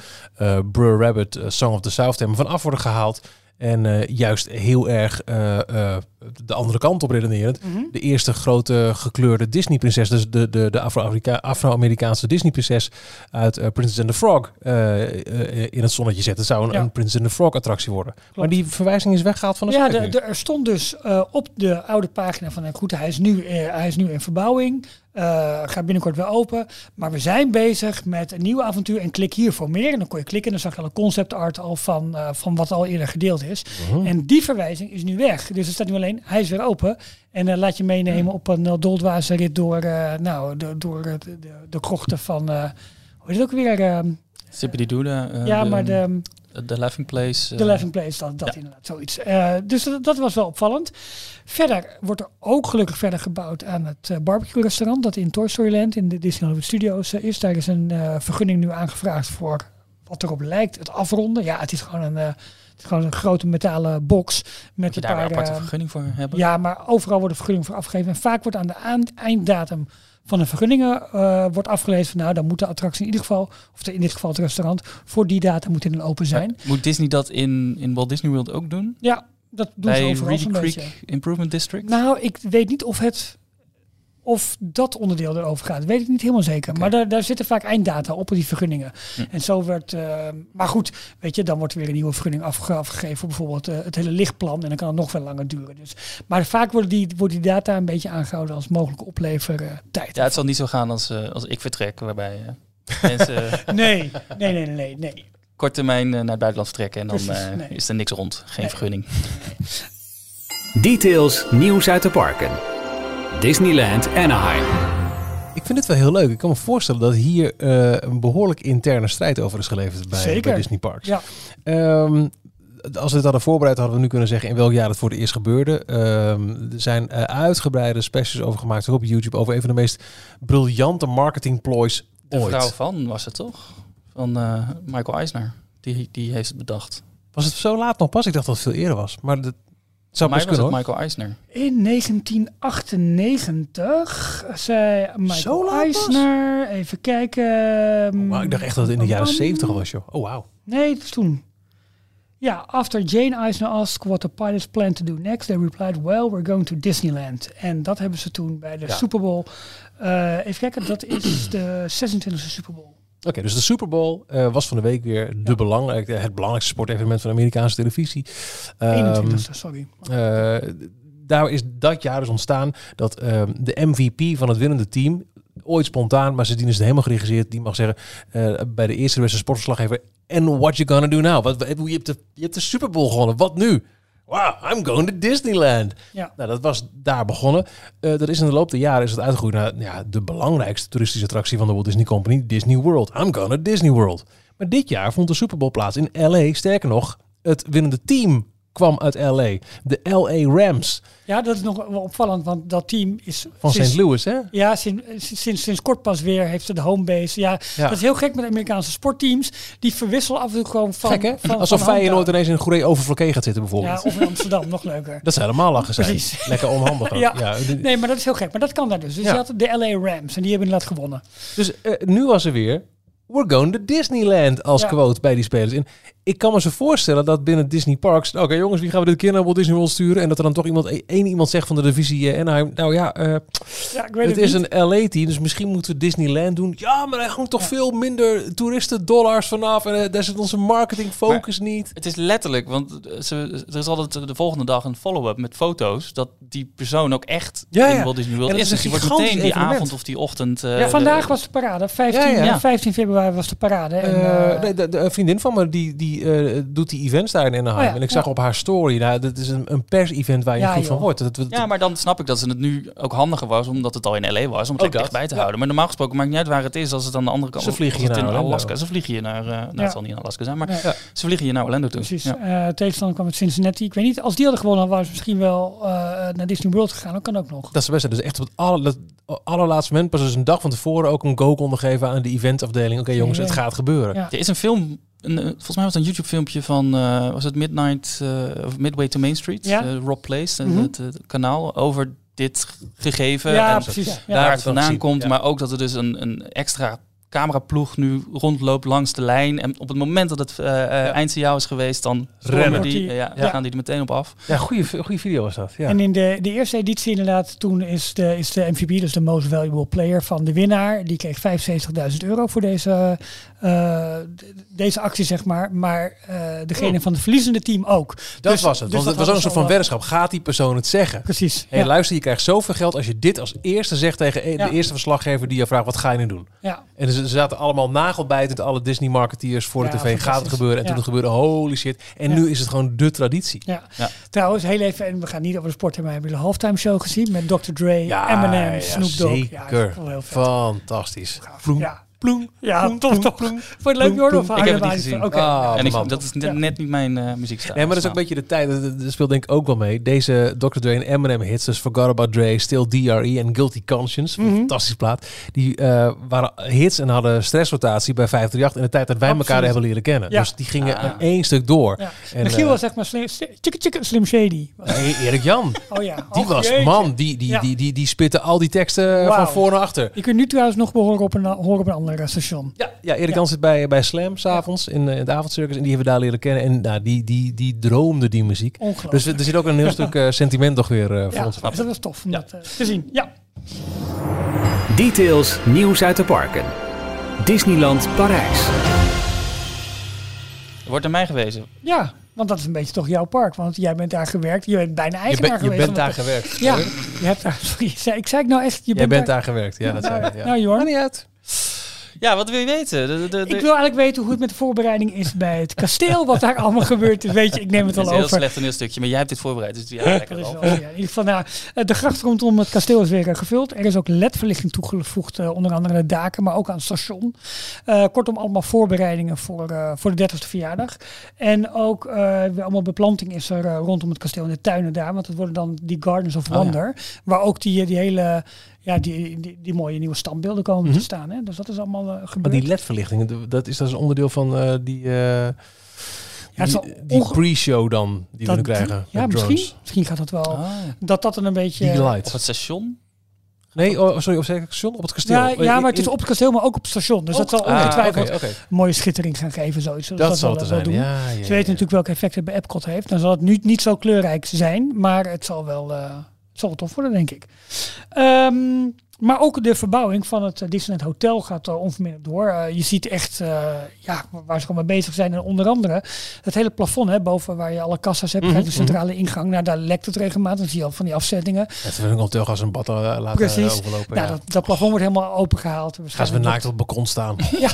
S2: Brr Rabbit Song of the South thema van af worden gehaald. En juist heel erg de andere kant op redenerend.
S3: Mhm.
S2: De eerste grote gekleurde Disney-prinses, dus de, de, de Afro-Amerikaanse Disney-prinses uit Princess and the Frog in het zonnetje zetten. Zou een,
S3: Ja.
S2: een Princess and the Frog-attractie worden. Maar die verwijzing is weggehaald van de
S3: Ja, er stond dus op de oude pagina van nou goed, hij is nu, hij is nu in verbouwing. Eh, gaat binnenkort weer open. Maar we zijn bezig met een nieuw avontuur en klik hier voor meer. En dan kon je klikken en dan zag je al een concept art al van, eh, van wat al eerder gedeeld is.
S2: Mhm.
S3: En die verwijzing is nu weg. Dus er staat nu alleen, hij is weer open. En dan laat je meenemen op een uh, doldwaze rit door, eh, nou, de, door eh, de, de, de krochten van, eh, hoe is het ook weer? Ehm,
S4: Zippity-doo, de, eh,
S3: ja, maar de...
S4: de Laughing Place.
S3: De
S4: eh,
S3: Laughing Place, dat, dat inderdaad, zoiets. Eh, dus dat, dat was wel opvallend. Verder wordt er ook gelukkig verder gebouwd aan het barbecue restaurant dat in Toy Story Land in de Disney Hollywood Studios is. Daar is een vergunning nu aangevraagd voor wat erop lijkt het afronden. Ja, het is gewoon een, het is gewoon een grote metalen box met een
S4: daar een
S3: paar...
S4: aparte vergunning voor hebben?
S3: ja, maar overal wordt een vergunning voor afgegeven. En vaak wordt aan de einddatum van de vergunningen eh, wordt afgelezen van nou, dan moet de attractie in ieder geval, of in dit geval het restaurant, voor die datum moet in een open zijn.
S4: Maar Moet Disney dat in, in Walt Disney World ook doen?
S3: Ja, dat doen ze overal
S4: Reedy
S3: zo'n
S4: Creek
S3: beetje.
S4: Improvement District?
S3: Nou, ik weet niet of het of dat onderdeel erover gaat. Weet ik niet helemaal zeker. Maar daar, daar zitten vaak einddata op die vergunningen.
S4: Hm.
S3: En zo werd. eh, maar goed, weet je, dan wordt er weer een nieuwe vergunning afge- afgegeven voor bijvoorbeeld eh, het hele lichtplan. En dan kan het nog veel langer duren. Dus, maar vaak worden die, wordt die data een beetje aangehouden als mogelijke oplevertijd.
S4: Ja, het zal niet zo gaan als, eh, als ik vertrek, waarbij eh, mensen
S3: Nee, nee, nee, nee, nee.
S4: kort termijn naar het buitenland vertrekken en dan
S3: Precies,
S4: eh,
S3: nee.
S4: is er niks rond. Geen
S3: Nee.
S4: vergunning.
S1: Details, nieuws uit de parken. Disneyland Anaheim.
S2: Ik vind het wel heel leuk. Ik kan me voorstellen dat hier eh, een behoorlijk interne strijd over is geleverd bij,
S3: Zeker.
S2: bij Disney Parks.
S3: Ja.
S2: Ehm, als we het hadden voorbereid, hadden we nu kunnen zeggen in welk jaar het voor het eerst gebeurde. Ehm, er zijn eh, uitgebreide specials over gemaakt op YouTube over een van de meest briljante marketingploys
S4: De
S2: ooit.
S4: vrouw van was het toch? Van eh, Michael Eisner. Die, die heeft het bedacht.
S2: Was het zo laat nog pas? Ik dacht dat het veel eerder was. Maar dat zou
S4: mij was
S2: kunnen
S4: het. Michael Eisner.
S3: In 1998 zei Michael? Eisner, even kijken.
S2: Maar ik dacht echt dat het in de jaren
S3: Bam.
S2: 70 al was joh. Oh wauw.
S3: Nee, dat is toen. Ja, after Jane Eisner asked what the pilots plan to do next, they replied, well, we're going to Disneyland. En dat hebben ze toen bij de
S2: Ja.
S3: Super Bowl. eh, even kijken, dat is de 26e Super Bowl.
S2: Oké, dus de Super Bowl eh, was van de week weer de belangrijke, het belangrijkste sportevenement van de Amerikaanse televisie. Ehm,
S3: 21ste, sorry.
S2: eh, daar is dat jaar dus ontstaan dat ehm, de MVP van het winnende team, ooit spontaan, maar sindsdien is het helemaal geregisseerd, die mag zeggen eh, bij de eerste beste sportverslaggever, en what you gonna do now? Wat, wat- je, hebt de, je hebt de Super Bowl gewonnen, wat nu? Wow, I'm going to Disneyland.
S3: Ja.
S2: Nou, dat was daar begonnen. Eh, dat is in de loop der jaren is het uitgegroeid naar ja, de belangrijkste toeristische attractie van de Walt Disney Company, Disney World. I'm going to Disney World. Maar dit jaar vond de Super Bowl plaats in LA. Sterker nog, het winnende team kwam uit LA. De LA Rams
S3: Ja, dat is nog wel opvallend, want dat team is...
S2: van St. Louis, hè?
S3: Ja, sinds, sinds, sinds kort pas weer heeft ze de homebase. Ja,
S2: Ja.
S3: dat is heel gek met Amerikaanse sportteams. Die verwisselen af en toe gewoon van...
S2: Gek, hè?
S3: van
S2: Alsof
S3: van
S2: Feyenoord
S3: aan.
S2: ineens in een goede overvlakke gaat zitten, bijvoorbeeld.
S3: Ja, of in Amsterdam, nog leuker.
S2: Dat zou helemaal lachen zijn.
S3: Precies.
S2: Lekker onhandig.
S3: Ja. Nee, maar dat is heel gek. Maar dat kan daar dus. Dus
S2: Ja.
S3: je had de LA Rams en die hebben inderdaad gewonnen.
S2: Dus eh, nu was er weer... We're going to Disneyland als
S3: Ja.
S2: quote bij die spelers. En ik kan me zo voorstellen dat binnen Disney Parks... Oké jongens, wie gaan we dit keer naar Walt Disney World sturen? En dat er dan toch iemand, één iemand zegt van de divisie eh, Anaheim... Nou ja, eh,
S3: Ja, ik weet
S2: het
S3: het,
S2: is
S3: niet.
S2: een LA-team, dus misschien moeten we Disneyland doen. Ja, maar hij hangt toch veel minder toeristen dollars vanaf. En eh, daar zit onze marketing focus niet.
S4: Het is letterlijk, want ze, er is altijd de volgende dag een follow-up met foto's. Dat die persoon ook echt
S2: Ja,
S4: in. Walt Disney
S2: En
S4: World
S2: dat
S4: is. Dus die wordt meteen die
S2: evenement.
S4: avond of die ochtend... eh,
S3: Ja, vandaag
S4: de-
S3: was de parade. 15,
S2: Ja, ja.
S3: ja, 15 februari was de parade. En,
S2: Eh,
S3: eh,
S2: nee, de, de- een vriendin van me die, die eh, doet die events daar in Anaheim.
S3: Oh ja,
S2: en ik zag
S3: ja.
S2: op haar story, nou, dat is een, een pers-event waar je
S3: Ja,
S2: goed van wordt. Dat, dat-
S4: Ja, maar dan snap ik dat ze het nu ook handiger was, omdat het al in LA was, om het
S2: Ook
S4: dichtbij te
S2: ja.
S4: houden. Maar normaal gesproken maakt niet uit waar het is, als het aan de andere kant
S2: Ze vliegen
S4: het
S2: naar
S4: in
S2: Orlando.
S4: Alaska. Ze vliegen hier naar, nou,
S3: Ja.
S4: het zal niet in Alaska zijn, maar ze vliegen hier naar Orlando toe.
S3: Precies.
S4: Ja.
S3: Tegenstander kwam uit Cincinnati. Ik weet niet, als die hadden gewonnen, waren ze misschien wel eh, naar Disney World gegaan. Dat kan ook nog.
S2: dat is best. Dus echt op het aller, dat allerlaatste moment, pas dus een dag van tevoren, ook een go konden geven aan de eventafdeling. Oké jongens, het gaat gebeuren.
S3: Ja.
S4: Er is een film, een, volgens mij was het een YouTube filmpje van, eh, was het Midnight, eh, of Midway to Main Street,
S3: Ja.
S4: eh, Rob Place, eh,
S3: Mhm.
S4: het, kanaal, over dit gegeven.
S3: ja,
S4: en
S3: precies. Ja.
S4: daar
S2: Ja.
S4: het vandaan komt,
S2: ja.
S4: maar ook dat er dus een, een extra cameraploeg nu rondloopt langs de lijn. En op het moment dat het eh, eindsignaal is geweest, dan
S2: Rennen.
S4: die, ja,
S3: ja.
S4: gaan die er meteen op af.
S2: Ja, goede, goede video was dat. Ja.
S3: En in de, de eerste editie inderdaad, toen is de, is de MVP, dus de Most Valuable Player van de winnaar. Die kreeg 75.000 euro voor deze, eh, deze actie, zeg maar. Maar eh, degene van het verliezende team ook.
S2: dat
S3: Dus-
S2: was het.
S3: dus
S2: want
S3: dat
S2: het was ook een soort van weddenschap. Gaat die persoon het zeggen?
S3: Precies.
S2: Hé,
S3: ja.
S2: luister, je krijgt zoveel geld als je dit als eerste zegt tegen
S3: Ja.
S2: de eerste verslaggever die je vraagt, wat ga je nu doen?
S3: ja.
S2: En ze, ze zaten allemaal nagelbijtend, alle Disney-marketeers voor de
S3: Ja,
S2: tv. Gaat het gebeuren? En
S3: Ja.
S2: toen het gebeurde, holy shit. En
S3: Ja.
S2: nu is het gewoon de traditie.
S3: Ja.
S4: Ja.
S3: Trouwens, heel even, en we gaan niet over de sport hebben, maar hebben we de halftime show gezien met Dr. Dre, Eminem, Snoop Dogg.
S2: zeker.
S3: Ja, heel vet.
S2: Fantastisch.
S3: Gaaf.
S2: Ploem,
S3: Ja,
S2: ploem, ploem,
S3: toch, toch.
S2: ploem.
S3: Vond je het leuk, Jordan?
S4: Ik heb het niet
S3: Oké.
S4: gezien.
S2: Ah,
S4: en ik,
S2: man.
S4: dat is net,
S3: Ja.
S4: net niet mijn eh muziekstijl.
S2: Nee, maar dat is ook een beetje de tijd. Dat- Dat speelt denk ik ook wel mee. Deze Dr. Dre en Eminem hits, dus Forgot About Dre, Still DRE en Guilty Conscience,
S3: Mhm.
S2: fantastische plaat. Die eh, waren hits en hadden stressrotatie bij 538 in de tijd dat wij elkaar hebben leren kennen.
S3: Ja.
S2: Dus die gingen
S4: Ah.
S2: in één stuk door.
S3: Ja.
S2: En,
S3: Michiel
S2: eh,
S3: was echt maar slim, Slim Shady.
S2: Nee, Erik Jan,
S3: Oh ja.
S2: die was
S3: jeetje.
S2: man. Die, die,
S3: Ja.
S2: die, die, die spitte al die teksten van voor naar achter.
S3: Je kunt nu trouwens nog behoren op een, horen op een ander station.
S2: Ja, ja Erik zit bij, bij Slam s'avonds in, eh, in het avondcircus. En die hebben we daar leren kennen. En nou, die, die, die droomde die muziek. Dus er zit ook een heel stuk eh, sentiment nog weer eh, voor
S3: ja,
S2: ons.
S3: dus dat was tof om dat te zien. Ja.
S1: Details nieuws uit de parken. Disneyland Parijs.
S4: Er wordt naar mij gewezen.
S3: ja, want dat is een beetje toch jouw park. Want jij bent daar gewerkt. Je bent bijna
S2: Je,
S3: eigenaar
S2: bent- je
S3: geweest.
S2: bent daar gewerkt.
S3: Ja, je hebt daar... Sorry, zei- ik zei ik nou echt... Je
S2: Jij bent daar gewerkt. Ja, dat zei je. Ja.
S3: Nou, Jorn.
S2: Niet uit.
S4: Ja, wat wil je weten? De, de, de,
S3: Ik wil eigenlijk weten hoe het met de voorbereiding is bij het kasteel. Wat daar allemaal gebeurt. Weet je, ik neem het
S4: het
S3: al
S4: is een heel
S3: over.
S4: slecht toneelstukje, maar jij hebt dit voorbereid, dus ja, lekker wel.
S3: wel, ja, in ieder geval, nou, eh, de gracht rondom het kasteel is weer eh, gevuld. Er is ook ledverlichting toegevoegd, eh, onder andere de daken, maar ook aan het station. Kortom, allemaal voorbereidingen voor, voor de 30ste verjaardag. En ook weer allemaal beplanting is er rondom het kasteel in de tuinen daar. Want het worden dan die Gardens of
S4: Oh, ja.
S3: Wonder. Waar ook die, die hele, ja, die, die, die mooie nieuwe standbeelden komen
S2: Mhm.
S3: te staan. Hè? Dus dat is allemaal eh,
S2: Maar
S3: gebeurd.
S2: die ledverlichting, dat is dat is een onderdeel van eh, die, eh,
S3: Ja,
S2: die, pre-show dan, die we nu krijgen.
S3: Ja, misschien,
S2: drones.
S3: misschien gaat dat wel.
S4: Ah, ja.
S3: Dat dat dan een beetje...
S2: Die
S4: Op
S2: light.
S4: het station?
S2: Nee, oh, sorry, op het station? Op het kasteel?
S3: Ja, ja, maar het is op het kasteel, maar ook op het station. Dus dat zal
S2: Ah,
S3: ongetwijfeld een mooie schittering gaan geven. Zoiets. Dus
S2: Dat zal het
S3: wel
S2: zijn.
S3: doen.
S2: Ja, ja,
S3: Ze weten
S2: ja.
S3: natuurlijk welke effect het bij Epcot heeft. Dan zal het nu niet zo kleurrijk zijn, maar het zal wel, eh, zal wel tof worden, denk ik. Ehm, Maar ook de verbouwing van het eh, Disneyland Hotel gaat uh, onverminderd door. Eh, je ziet echt ja, waar ze gewoon mee bezig zijn. En onder andere het hele plafond hè, boven waar je alle kassa's hebt. Mm -hmm. de centrale ingang. Nou, daar lekt het regelmatig. Dan zie je al van die afzettingen.
S2: Het een hotel gaan ze een bad laten
S3: Precies.
S2: overlopen.
S3: Nou,
S2: ja.
S3: dat, dat plafond wordt helemaal opengehaald.
S2: Gaan ze weer naakt op het balkon staan.
S3: ja,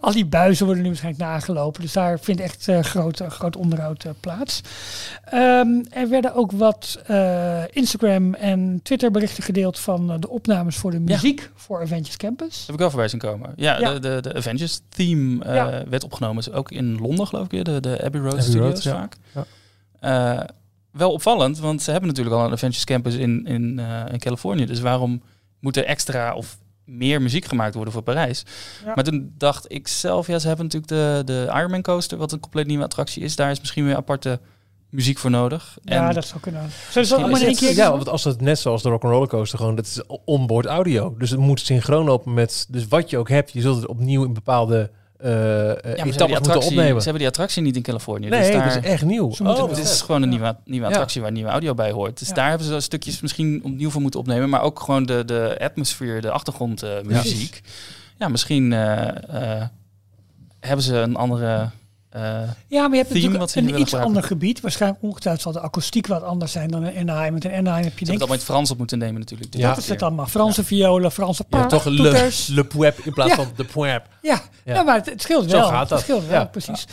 S3: al die buizen worden nu waarschijnlijk nagelopen. Dus daar vindt echt groot, groot onderhoud plaats. Um, er werden ook wat Instagram en Twitter berichten gedeeld van de opnames voor de muziek ja. voor Avengers Campus.
S4: Heb ik wel voorbij zien komen. Ja, ja. De, de, de Avengers theme uh, ja. werd opgenomen. Dus ook in Londen geloof ik, de, de Abbey Road
S2: Abbey
S4: Studios
S2: Road,
S4: vaak. Uh, wel opvallend, want ze hebben natuurlijk al een Avengers Campus in, in, uh, in Californië. Dus waarom moet er extra of meer muziek gemaakt worden voor Parijs? Maar toen dacht ik zelf, ja, ze hebben natuurlijk de, de Ironman Coaster, wat een compleet nieuwe attractie is. Daar is misschien weer aparte muziek voor nodig.
S3: Ja,
S4: en
S3: dat zou kunnen. Allemaal in één keer
S2: ja, want als het net zoals de Rock'n'Roller Coaster gewoon, dat is onboard audio. Dus het moet synchroon lopen met, dus wat je ook hebt, je zult het opnieuw in bepaalde uh,
S4: ja,
S2: etappes moeten opnemen.
S4: Ze hebben die attractie niet in Californië.
S2: Nee,
S4: dus daar,
S2: dat is echt nieuw.
S4: Oh, het is gewoon een nieuwe, nieuwe attractie ja. waar nieuwe audio bij hoort. Dus ja. daar hebben ze stukjes misschien opnieuw voor moeten opnemen. Maar ook gewoon de, de atmosfeer, de achtergrondmuziek. Uh, ja. misschien uh, hebben ze een andere... Uh,
S3: ja, maar je hebt
S4: theme,
S3: natuurlijk een iets ander gebied. Waarschijnlijk ongetwijfeld zal de akoestiek wat anders zijn dan in Anaheim. Met in Anaheim heb je
S4: allemaal in het Frans op moeten nemen natuurlijk. Dus
S3: ja, dat is het allemaal. Franse ja. violen, Franse
S2: ja, toch le, le in plaats ja. van de poep.
S3: Ja. Ja. ja, maar het, het scheelt wel.
S2: Zo gaat dat.
S3: Het scheelt wel, ja. precies.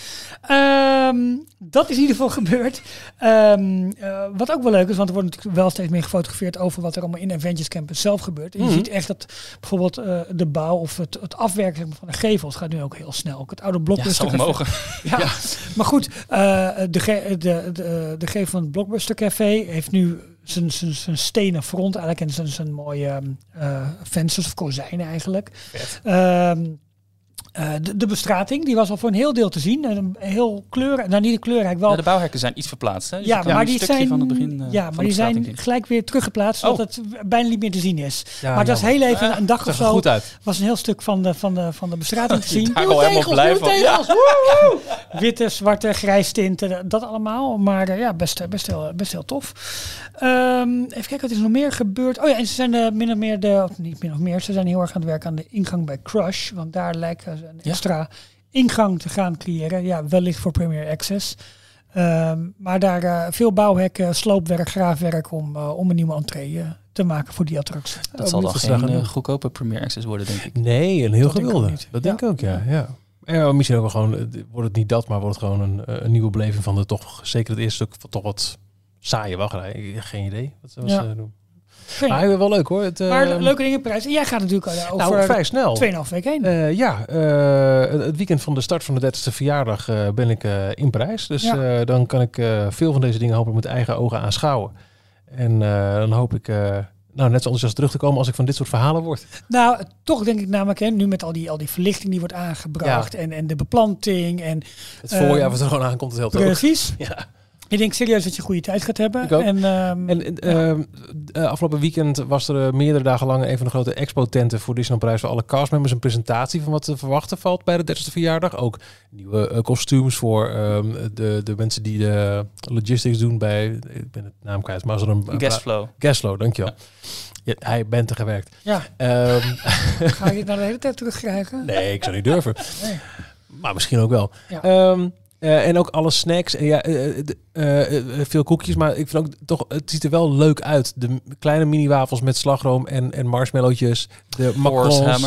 S3: Ja. Um, dat is in ieder geval gebeurd. Um, uh, wat ook wel leuk is, want er wordt natuurlijk wel steeds meer gefotografeerd over wat er allemaal in Avengers Campus zelf gebeurt. En je mm -hmm. ziet echt dat bijvoorbeeld uh, de bouw of het, het afwerken van de gevels gaat nu ook heel snel. Ook het oude Blockbuster
S4: ja, mogen.
S3: Ja, ja, maar goed, uh, de, ge de, de, de gevel van het Blockbuster Café heeft nu zijn, zijn, zijn stenen front eigenlijk en zijn, zijn mooie uh, vensters of kozijnen eigenlijk. Um, uh, de, de, bestrating, die was al voor een heel deel te zien. En heel kleur, nou niet de kleurrijk wel.
S4: Ja, de bouwhekken zijn iets verplaatst. Hè? Dus
S3: ja, maar die zijn,
S4: van het begin, uh,
S3: ja, maar die zijn
S4: in.
S3: gelijk weer teruggeplaatst,
S4: Oh.
S3: zodat het bijna niet meer te zien is.
S2: Ja,
S3: maar dat is heel even een dag of zo.
S2: goed uit.
S3: Was een heel stuk van de, van de, van de bestrating te zien.
S4: Daar al helemaal blij
S3: nieuwe
S4: van.
S3: tegels, woe, woe. Witte, zwarte, grijs tinten, dat allemaal. Maar uh, ja, best, best, heel, best heel tof. Um, even kijken, wat is er nog meer gebeurd? Oh ja, en ze zijn uh, min of meer de, of niet min of meer, ze zijn heel erg aan het werken aan de ingang bij Crush. Want daar lijken ze een
S4: Ja.
S3: extra ingang te gaan creëren. Ja, wellicht voor Premier Access. Um, maar daar uh, veel bouwhekken, sloopwerk, graafwerk om, uh, om een nieuwe entree uh, te maken voor die attractie.
S4: Dat zal dan geen uh, goedkope Premier Access worden, denk ik.
S2: Nee, een heel
S3: Dat denk ik ook
S2: gewilde. Dat
S3: Ja.
S2: denk ik ook, ja. ja. Ja, misschien ook wel gewoon, eh, wordt het niet dat, maar wordt het gewoon een, eh, een nieuwe beleving van de toch, zeker het eerste stuk, van toch wat saaie wachtrij. Ik heb geen idee wat ze
S3: Ja.
S2: ze doen.
S3: Geen-
S2: Maar wel leuk hoor. Het,
S3: maar
S2: eh,
S3: leuke dingen prijs. En jij gaat natuurlijk uh,
S2: nou,
S3: over
S2: vrij snel.
S3: 2,5 weken heen.
S2: Eh, ja, eh, het- weekend van de start van de 30ste verjaardag eh, ben ik eh, in Parijs. Dus
S3: Ja.
S2: eh, dan kan ik eh, veel van deze dingen hopelijk met eigen ogen aanschouwen. En eh, dan hoop ik eh, nou, net zo enthousiast terug te komen als ik van dit soort verhalen word.
S3: Nou, toch denk ik namelijk, hè, nu met al die, al die verlichting die wordt aangebracht en, en de beplanting en
S2: Het voorjaar
S3: Ehm,
S2: wat er gewoon aankomt, het helpt ook.
S3: precies.
S2: Ja.
S3: Ik denk serieus dat je een goede tijd gaat hebben.
S2: Ik ook.
S3: En, ehm,
S2: En eh, eh, afgelopen weekend was er eh, meerdere dagen lang een van de grote expo-tenten voor Disneyland Parijs voor alle castmembers een presentatie van wat te verwachten valt bij de 30ste verjaardag. Ook nieuwe kostuums voor ehm, de, de mensen die de logistics doen bij, ik ben het naam kwijt, maar er een...
S4: Gasflow.
S2: Gasflow, dankjewel. Ja, hij bent er gewerkt.
S3: ja,
S2: Ehm,
S3: ga je het nou de hele tijd terugkrijgen?
S2: nee, ik zou niet durven.
S3: Nee.
S2: Maar misschien ook wel.
S3: Ja.
S2: Ehm, eh, en ook alle snacks. En ja, eh, eh, veel koekjes. Maar ik vind ook toch, het ziet er wel leuk uit. De kleine mini wafels met slagroom en, en marshmallowtjes. De macarons.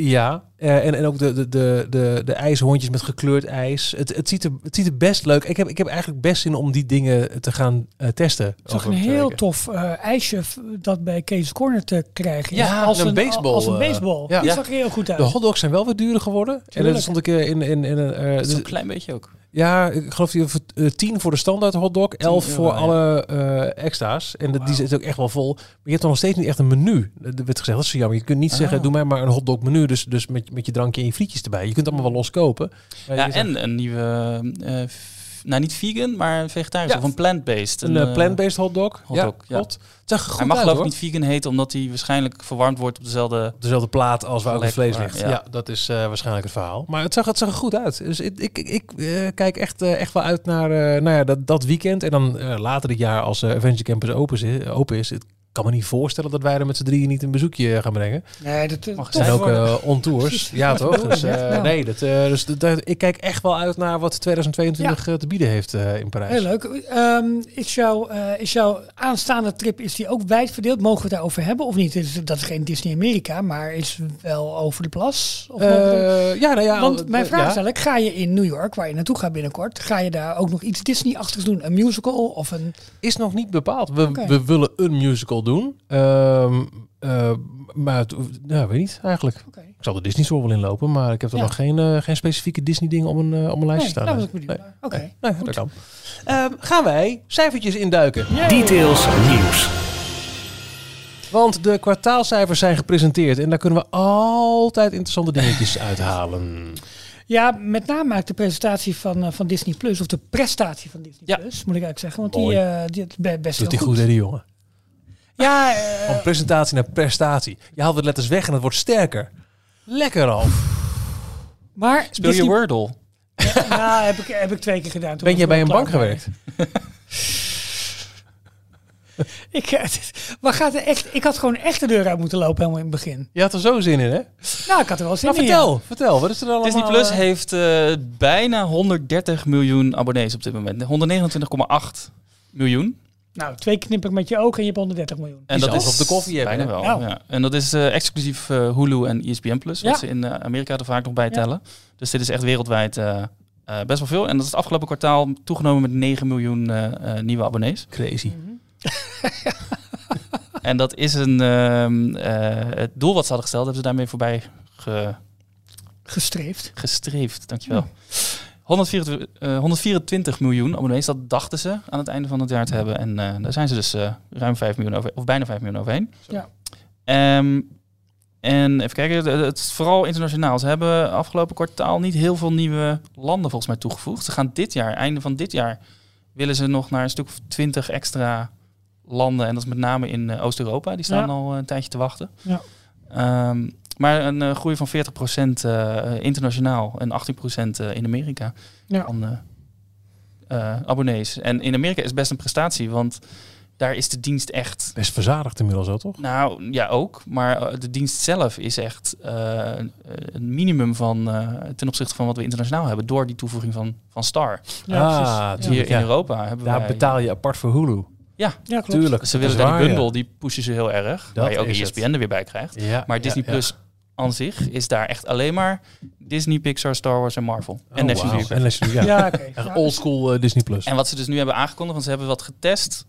S2: Ja, eh, en, en ook de, de, de, de, de ijshondjes met gekleurd ijs. Het, het, ziet er, het ziet er best leuk. Ik heb, ik heb eigenlijk best zin om die dingen te gaan eh, testen.
S3: Ik zag
S2: over
S3: een heel
S2: weken.
S3: tof eh, ijsje dat bij Kees Corner te krijgen is.
S2: Ja,
S3: als
S2: een
S3: een,
S2: baseball,
S3: Als een baseball.
S2: ja.
S3: Dat zag er heel goed uit.
S2: De hotdogs zijn wel wat duurder geworden. En dan stond ik eh, in, in, in een... eh,
S4: Dat is
S2: dus-
S4: een klein beetje ook.
S2: Ja, ik geloof die eh, 10 voor de standaard hotdog, 11
S4: euro,
S2: voor
S4: ja.
S2: alle eh, extra's. En dat, die zit ook echt wel vol. Maar je hebt dan nog steeds niet echt een menu. Er werd gezegd, dat is zo jammer. Je kunt niet
S4: Ah.
S2: zeggen, doe mij maar een hotdog menu. Dus, dus met, met je drankje en je frietjes erbij. Je kunt allemaal wel los kopen.
S4: Ja,
S2: zegt,
S4: en een nieuwe, eh, nou niet vegan, maar vegetarisch
S2: Ja.
S4: of een plant-based.
S2: een
S4: eh,
S2: plant-based hotdog.
S4: hotdog, ja.
S2: klopt. Het zag er goed
S4: Hij mag geloof ik niet vegan heten, omdat hij waarschijnlijk verwarmd wordt op dezelfde...
S2: Op dezelfde plaat als waar ook het vlees ligt.
S4: ja.
S2: Ja, dat is eh, waarschijnlijk het verhaal. Maar het zag, het zag er goed uit. Dus ik, ik, ik eh, kijk echt, echt wel uit naar eh, nou ja, dat, dat weekend. En dan later dit jaar als eh Adventure Campus open is, open is. Kan me niet voorstellen dat wij er met z'n drieën niet een bezoekje gaan brengen.
S3: Nee, dat
S4: Mag
S3: tof
S2: En ook
S3: worden.
S2: eh, on tours. Ja, toch? Dus, eh,
S3: Ja.
S2: nee, dat, eh, dus dat- dat- ik kijk echt wel uit naar wat 2022 eh, te bieden heeft eh, in Parijs.
S3: Heel leuk. Ehm, is, jouw, eh, is jouw aanstaande trip is die ook wijd verdeeld? Mogen we het daarover hebben of niet? Is, dat is geen Disney Amerika, maar is wel over de plas? Of we er-
S2: Eh, ja, nou ja.
S3: Want mijn
S2: eh,
S3: vraag
S2: ja.
S3: is eigenlijk, ga je in New York, waar je naartoe gaat binnenkort, ga je daar ook nog iets Disney-achtigs doen? Een musical of een...
S2: is nog niet bepaald. We, we willen een musical doen. Ehm, eh, maar het, ja, weet niet eigenlijk.
S3: Oké.
S2: Ik zal de Disney Store wel inlopen, maar ik heb er
S3: Ja.
S2: nog geen, eh, geen specifieke Disney dingen op een, op een lijstje
S3: Nee,
S2: staan. Nee.
S3: Oké.
S2: Nee, nee, dat kan. Ehm, gaan wij cijfertjes induiken.
S1: Details nieuws.
S2: Want de kwartaalcijfers zijn gepresenteerd en daar kunnen we altijd interessante dingetjes uithalen.
S3: Ja, met name uit de presentatie van, eh, van Disney Plus, of de prestatie van Disney
S4: Ja.
S3: Plus, moet ik eigenlijk zeggen. Want
S2: Mooi.
S3: die, eh be- best
S2: Doet
S3: heel
S2: hij goed, hè, die jongen?
S3: Ja, eh,
S2: Van presentatie naar prestatie. Je haalt het letters weg en het wordt sterker. Lekker al.
S3: maar
S4: Speel je
S3: Disney-
S4: Wordle?
S3: Ja, heb ik, heb ik twee keer gedaan. Toen
S2: Ben jij bij een bank gewerkt?
S3: Ik, eh, maar gaat er echt, ik had gewoon echt de deur uit moeten lopen helemaal in het begin.
S2: Je had er zo zin in, hè?
S3: Nou, ik had er wel zin
S2: Nou,
S3: in.
S2: vertel, vertel. Wat is er allemaal?
S4: Disney Plus
S2: eh,
S4: heeft eh, bijna 130 miljoen abonnees op dit moment. 129,8 miljoen.
S3: Nou, twee knipperen met je ogen en je hebt 130 miljoen.
S4: En dat is
S2: op de koffie hebben,
S4: Bijna wel.
S3: Nou.
S4: Ja. En dat is eh, exclusief eh, Hulu en ESPN Plus, wat
S3: Ja.
S4: ze in eh, Amerika er vaak nog bij
S3: Ja.
S4: tellen. Dus dit is echt wereldwijd eh, eh, best wel veel. En dat is het afgelopen kwartaal toegenomen met 9 miljoen eh, eh, nieuwe abonnees.
S2: Crazy.
S4: En dat is een ehm, eh, het doel wat ze hadden gesteld, hebben ze daarmee voorbij ge-
S3: Gestreefd.
S4: gestreefd. Dankjewel. 124, eh, 124 miljoen abonnees, dat dachten ze aan het einde van het jaar te hebben. En eh, daar zijn ze dus eh, ruim 5 miljoen over, of bijna 5 miljoen overheen.
S3: Ja.
S4: Ehm, en even kijken, het- is vooral internationaal. Ze hebben afgelopen kwartaal niet heel veel nieuwe landen volgens mij toegevoegd. Ze gaan dit jaar, einde van dit jaar, willen ze nog naar een stuk of 20 extra landen. En dat is met name in eh, Oost-Europa. Die staan
S3: Ja.
S4: al een tijdje te wachten.
S3: Ja.
S4: Ehm, maar een eh, groei van 40% eh, internationaal en 18% eh, in Amerika
S3: Ja.
S4: van eh, eh, abonnees. En in Amerika is best een prestatie, want daar is de dienst echt...
S2: Best verzadigd inmiddels al, toch?
S4: Nou, ja ook. Maar eh, de dienst zelf is echt eh, een- minimum van eh, ten opzichte van wat we internationaal hebben door die toevoeging van, van Star.
S3: Ja,
S2: ah,
S3: precies.
S4: Hier in
S2: ja.
S4: Europa hebben
S2: Daar
S4: wij...
S2: betaal je apart voor Hulu.
S3: Ja, klopt.
S2: Tuurlijk.
S4: Ze willen
S2: is
S4: daar die
S2: ja.
S4: bundle, die pushen ze heel erg. waar je ook
S2: is
S4: ESPN er weer bij krijgt.
S2: Ja,
S4: Maar
S2: ja,
S4: Disney
S2: ja.
S4: Plus aan zich is daar echt alleen maar Disney, Pixar, Star Wars en Marvel. en
S2: Oh,
S4: National
S2: wauw.
S4: Geographic.
S2: En National ja.
S3: Ja.
S2: Echt
S3: Ja,
S2: old school eh, Disney Plus.
S4: En wat ze dus nu hebben aangekondigd, want ze hebben wat getest.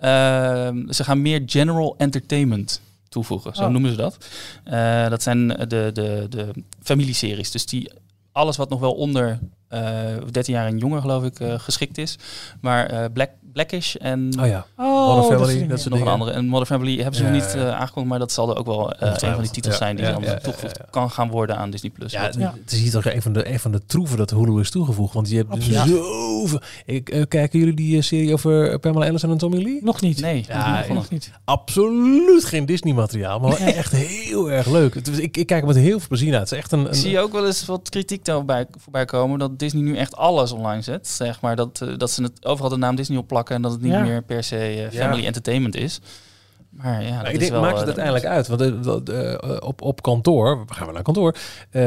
S4: Ehm, ze gaan meer general entertainment toevoegen, zo
S3: Oh.
S4: noemen ze dat. Eh, dat zijn de, de, de familieseries. Dus die, alles wat nog wel onder eh 13 jaar en jonger, geloof ik, eh, geschikt is. Maar eh, Black, Blackish en
S2: Oh ja.
S3: Oh,
S2: Modern
S3: dat
S2: Family,
S3: soort dingen.
S2: dat
S4: nog een andere. En Modern Family hebben ze
S2: Ja,
S4: nog niet
S2: ja.
S4: eh, aangekondigd, maar dat zal er ook wel eh, een van die titels
S2: Ja,
S4: zijn die
S2: ja,
S4: dan
S2: ja, ja,
S4: toegevoegd
S2: ja, ja.
S4: kan gaan worden aan Disney Plus.
S2: Ja, het is hier toch een van, de, een van de troeven dat Hulu is toegevoegd. Want je hebt
S3: Absoluut.
S2: zoveel... Ik, eh, kijken jullie die serie over Pamela Anderson en Tommy Lee?
S3: Nog niet.
S4: Nee,
S2: Ja,
S4: nog niet begonnen.
S3: Nog niet.
S2: Absoluut geen Disney-materiaal, maar wel echt heel erg leuk. Het is- ik, ik kijk er met heel veel plezier naar. Het is echt een...
S4: Zie ook wel eens wat kritiek daarbij voorbij komen dat Disney nu echt alles online zet. Zeg maar dat, dat ze het overal de naam Disney op plakken en dat het niet
S3: Ja.
S4: meer per se eh, family entertainment is. Maar ja, dat
S2: Maar ik
S4: is
S2: denk,
S4: wel,
S2: maakt het
S4: eh,
S2: uiteindelijk uit? Want eh, eh, op, op kantoor, we gaan we naar kantoor, eh,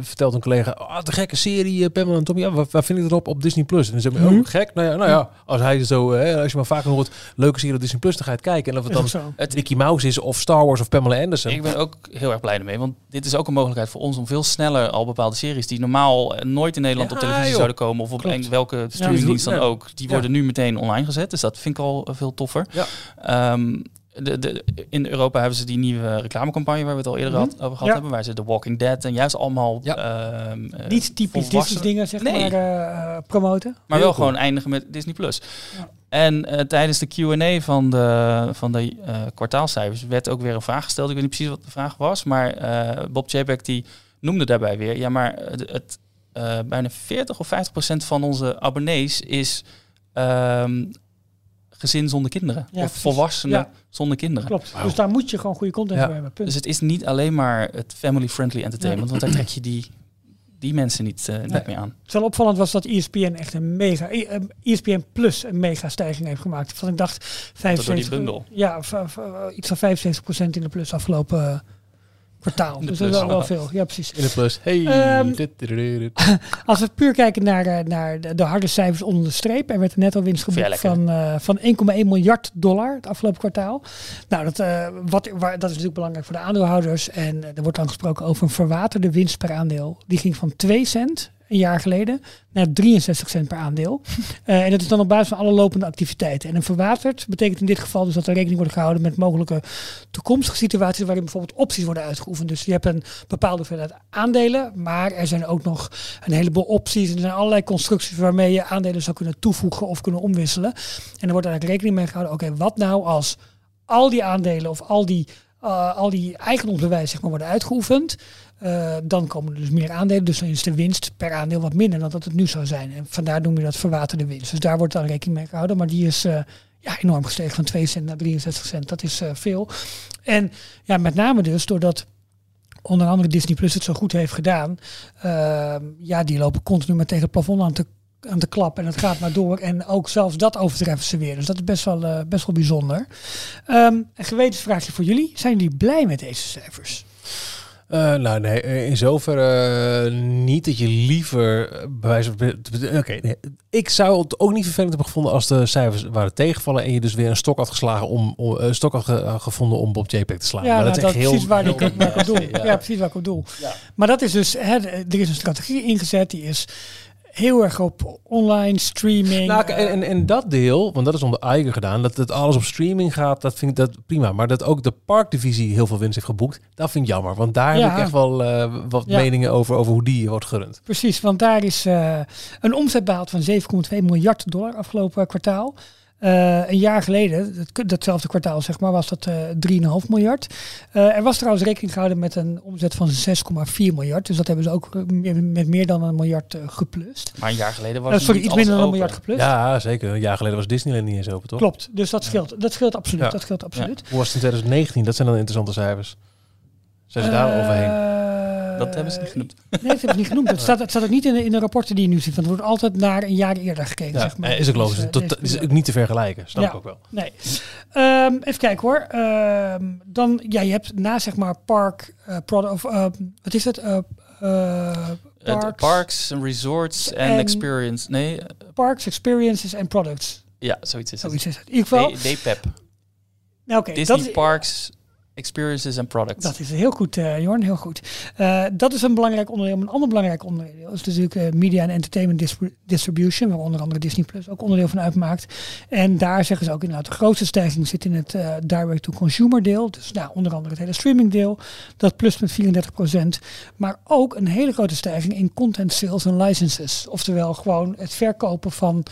S2: vertelt een collega, ah, de gekke serie Pamela en Tommy, ja, waar, waar vind ik dat op? Op Disney Plus. En dan zeggen we,
S3: Mhm.
S2: oh, gek? Nou ja, nou ja, als hij zo, als je maar vaker hoort, leuke serie op Disney Plus, dan ga je het kijken. En of het dan.
S4: Het-
S2: Mickey Mouse is of Star Wars of Pamela Anderson.
S4: Ik ben ook heel erg blij ermee, want dit is ook een mogelijkheid voor ons om veel sneller al bepaalde series die normaal nooit in Nederland
S2: Ja,
S4: op televisie
S2: joh.
S4: zouden komen of op
S3: Klopt.
S4: welke streamingdienst dan
S2: Ja.
S4: ook, die
S2: Ja.
S4: worden nu meteen online gezet. Dus dat vind ik al veel toffer.
S2: Ja.
S4: Ehm, de, de, in Europa hebben ze die nieuwe reclamecampagne waar we het al eerder had- over gehad
S3: Ja.
S4: hebben, waar ze The Walking Dead en juist allemaal
S2: Ja.
S4: ehm, eh,
S3: Niet typisch Disney dingen, zeg
S4: Nee.
S3: maar, eh, promoten.
S4: Maar
S2: Heel
S4: wel
S2: cool.
S4: gewoon eindigen met Disney Plus.
S3: Ja.
S4: En eh, tijdens de Q&A van de, van de kwartaalcijfers werd ook weer een vraag gesteld. Ik weet niet precies wat de vraag was, maar Bob Chapek die noemde daarbij weer... ja, maar het, bijna 40 of 50 procent van onze abonnees is ehm, gezin zonder kinderen.
S3: Ja,
S4: of
S3: precies.
S4: volwassenen
S3: Ja.
S4: zonder kinderen.
S3: Klopt. Dus daar moet je gewoon goede content
S2: Ja.
S3: voor hebben. Punt.
S4: Dus het is niet alleen maar het family-friendly entertainment, want daar trek je die die mensen niet, eh, niet
S3: Nee.
S4: meer aan.
S3: Het wel opvallend was dat E ESPN echt een mega, eh, ESPN Plus een mega stijging heeft gemaakt. Van ik dacht
S4: door die
S3: 75,
S4: bundel.
S3: Ja, iets van 75% in de plus afgelopen eh, kwartaal. dus dat is wel, wel veel. Ja, precies.
S2: In de plus. Hey.
S3: Ehm,
S2: dit, dit, dit, dit.
S3: Als we puur kijken naar, eh, naar de, de harde cijfers onder de streep. Er werd een netto winst geboekt van, eh, van 1,1 miljard dollar het afgelopen kwartaal. Nou, dat, eh, wat, waar, dat is natuurlijk belangrijk voor de aandeelhouders. En er wordt dan gesproken over een verwaterde winst per aandeel. Die ging van 2 cent een jaar geleden naar 63 cent per aandeel. Eh, en dat is dan op basis van alle lopende activiteiten. En een verwaterd betekent in dit geval dus dat er rekening wordt gehouden met mogelijke toekomstige situaties waarin bijvoorbeeld opties worden uitgeoefend. Dus je hebt een bepaalde hoeveelheid aandelen, maar er zijn ook nog een heleboel opties. En er zijn allerlei constructies waarmee je aandelen zou kunnen toevoegen of kunnen omwisselen. En er wordt eigenlijk rekening mee gehouden, oké, wat nou als al die aandelen of al die, eh, al die eigendomsbewijzen zeg maar, worden uitgeoefend. Eh, dan komen er dus meer aandelen. Dus dan is de winst per aandeel wat minder dan dat het nu zou zijn. En vandaar noem je dat verwaterde winst. Dus daar wordt dan rekening mee gehouden. Maar die is eh, ja, enorm gestegen van 2 cent naar 63 cent. Dat is eh, veel. En ja, met name dus doordat onder andere Disney Plus het zo goed heeft gedaan. ehm, ja, die lopen continu met tegen het plafond aan te, aan. En het gaat maar door. En ook zelfs dat overtreffen ze weer. Dus dat is best wel, best wel bijzonder. Ehm, een gewetensvraagje voor jullie. Zijn jullie blij met deze cijfers?
S2: Eh, nou nee, eh, in zoverre eh, niet dat je liever bij wijze van... Oké, nee. ik zou het ook niet vervelend hebben gevonden als de cijfers waren tegenvallen en je dus weer een stok had geslagen om, om een stok had ge- had gevonden om Bob JPEG te slaan.
S3: Ja,
S2: maar
S3: nou,
S2: dat
S3: dat
S2: is
S3: is
S2: echt heel,
S3: precies waar ik,
S2: heel-
S3: waar ik op doel.
S2: ja.
S3: Ja. precies waar ik op doel. Maar dat is dus, hè, er is een strategie ingezet. Die is heel erg op online streaming.
S2: Nou, en, en, en dat deel, want dat is onder Eiger gedaan, dat het alles op streaming gaat, dat vind ik dat prima. Maar dat ook de parkdivisie heel veel winst heeft geboekt, dat vind ik jammer. Want daar
S3: Ja.
S2: heb ik echt wel eh, wat
S3: Ja.
S2: meningen over, over hoe die wordt gerund.
S3: Precies, want daar is eh, een omzet behaald van 7,2 miljard dollar afgelopen kwartaal. Eh, een jaar geleden, dat, datzelfde kwartaal zeg maar, was dat eh 3,5 miljard. Eh, er was trouwens rekening gehouden met een omzet van 6,4 miljard. Dus dat hebben ze ook met meer dan een miljard geplust.
S4: Maar een jaar geleden was
S3: sorry,
S4: niet
S3: iets minder dan een miljard geplust.
S2: Ja, zeker. Een jaar geleden was Disneyland niet eens open, toch?
S3: Klopt, dus dat scheelt, dat scheelt absoluut.
S2: Ja.
S3: Dat scheelt absoluut.
S2: Hoe was het in 2019? Dat zijn dan interessante cijfers. Zijn ze daar overheen?
S3: Eh,
S4: Dat hebben ze niet genoemd.
S3: Nee, dat hebben ze niet genoemd. Dat staat, het staat ook niet in de, in de rapporten die je nu ziet. Want er wordt altijd naar een jaar eerder gekeken.
S2: Ja,
S3: zeg maar.
S2: eh, is ook logisch.
S3: Dus, eh,
S2: Tot,
S3: deze
S2: is ook niet te vergelijken. Snap
S3: Ja.
S2: ik ook wel.
S3: Nee. Ehm, even kijken hoor. Ehm, dan, ja, je hebt na zeg maar park, eh product, of eh, wat is het? Eh, eh,
S4: Eh,
S3: parks,
S4: parks and resorts
S3: En-
S4: experience. Nee, eh,
S3: parks, experiences en products.
S4: ja, zoiets is het.
S3: Zoiets is het. In ieder geval.
S4: DPEP.
S3: nou, oké,
S4: Disney
S3: dat is,
S4: Parks, Experiences and Products.
S3: Dat is heel goed, eh Jorn, heel goed. Eh, dat is een belangrijk onderdeel. Een ander belangrijk onderdeel is natuurlijk eh, media en entertainment dis- distribution, waar onder andere Disney Plus ook onderdeel van uitmaakt. En daar zeggen ze ook inderdaad, de grootste stijging zit in het eh, direct-to-consumer deel. Dus nou, onder andere het hele streaming deel, dat plus met 34% Maar ook een hele grote stijging in content sales en licenses. Oftewel gewoon het verkopen van,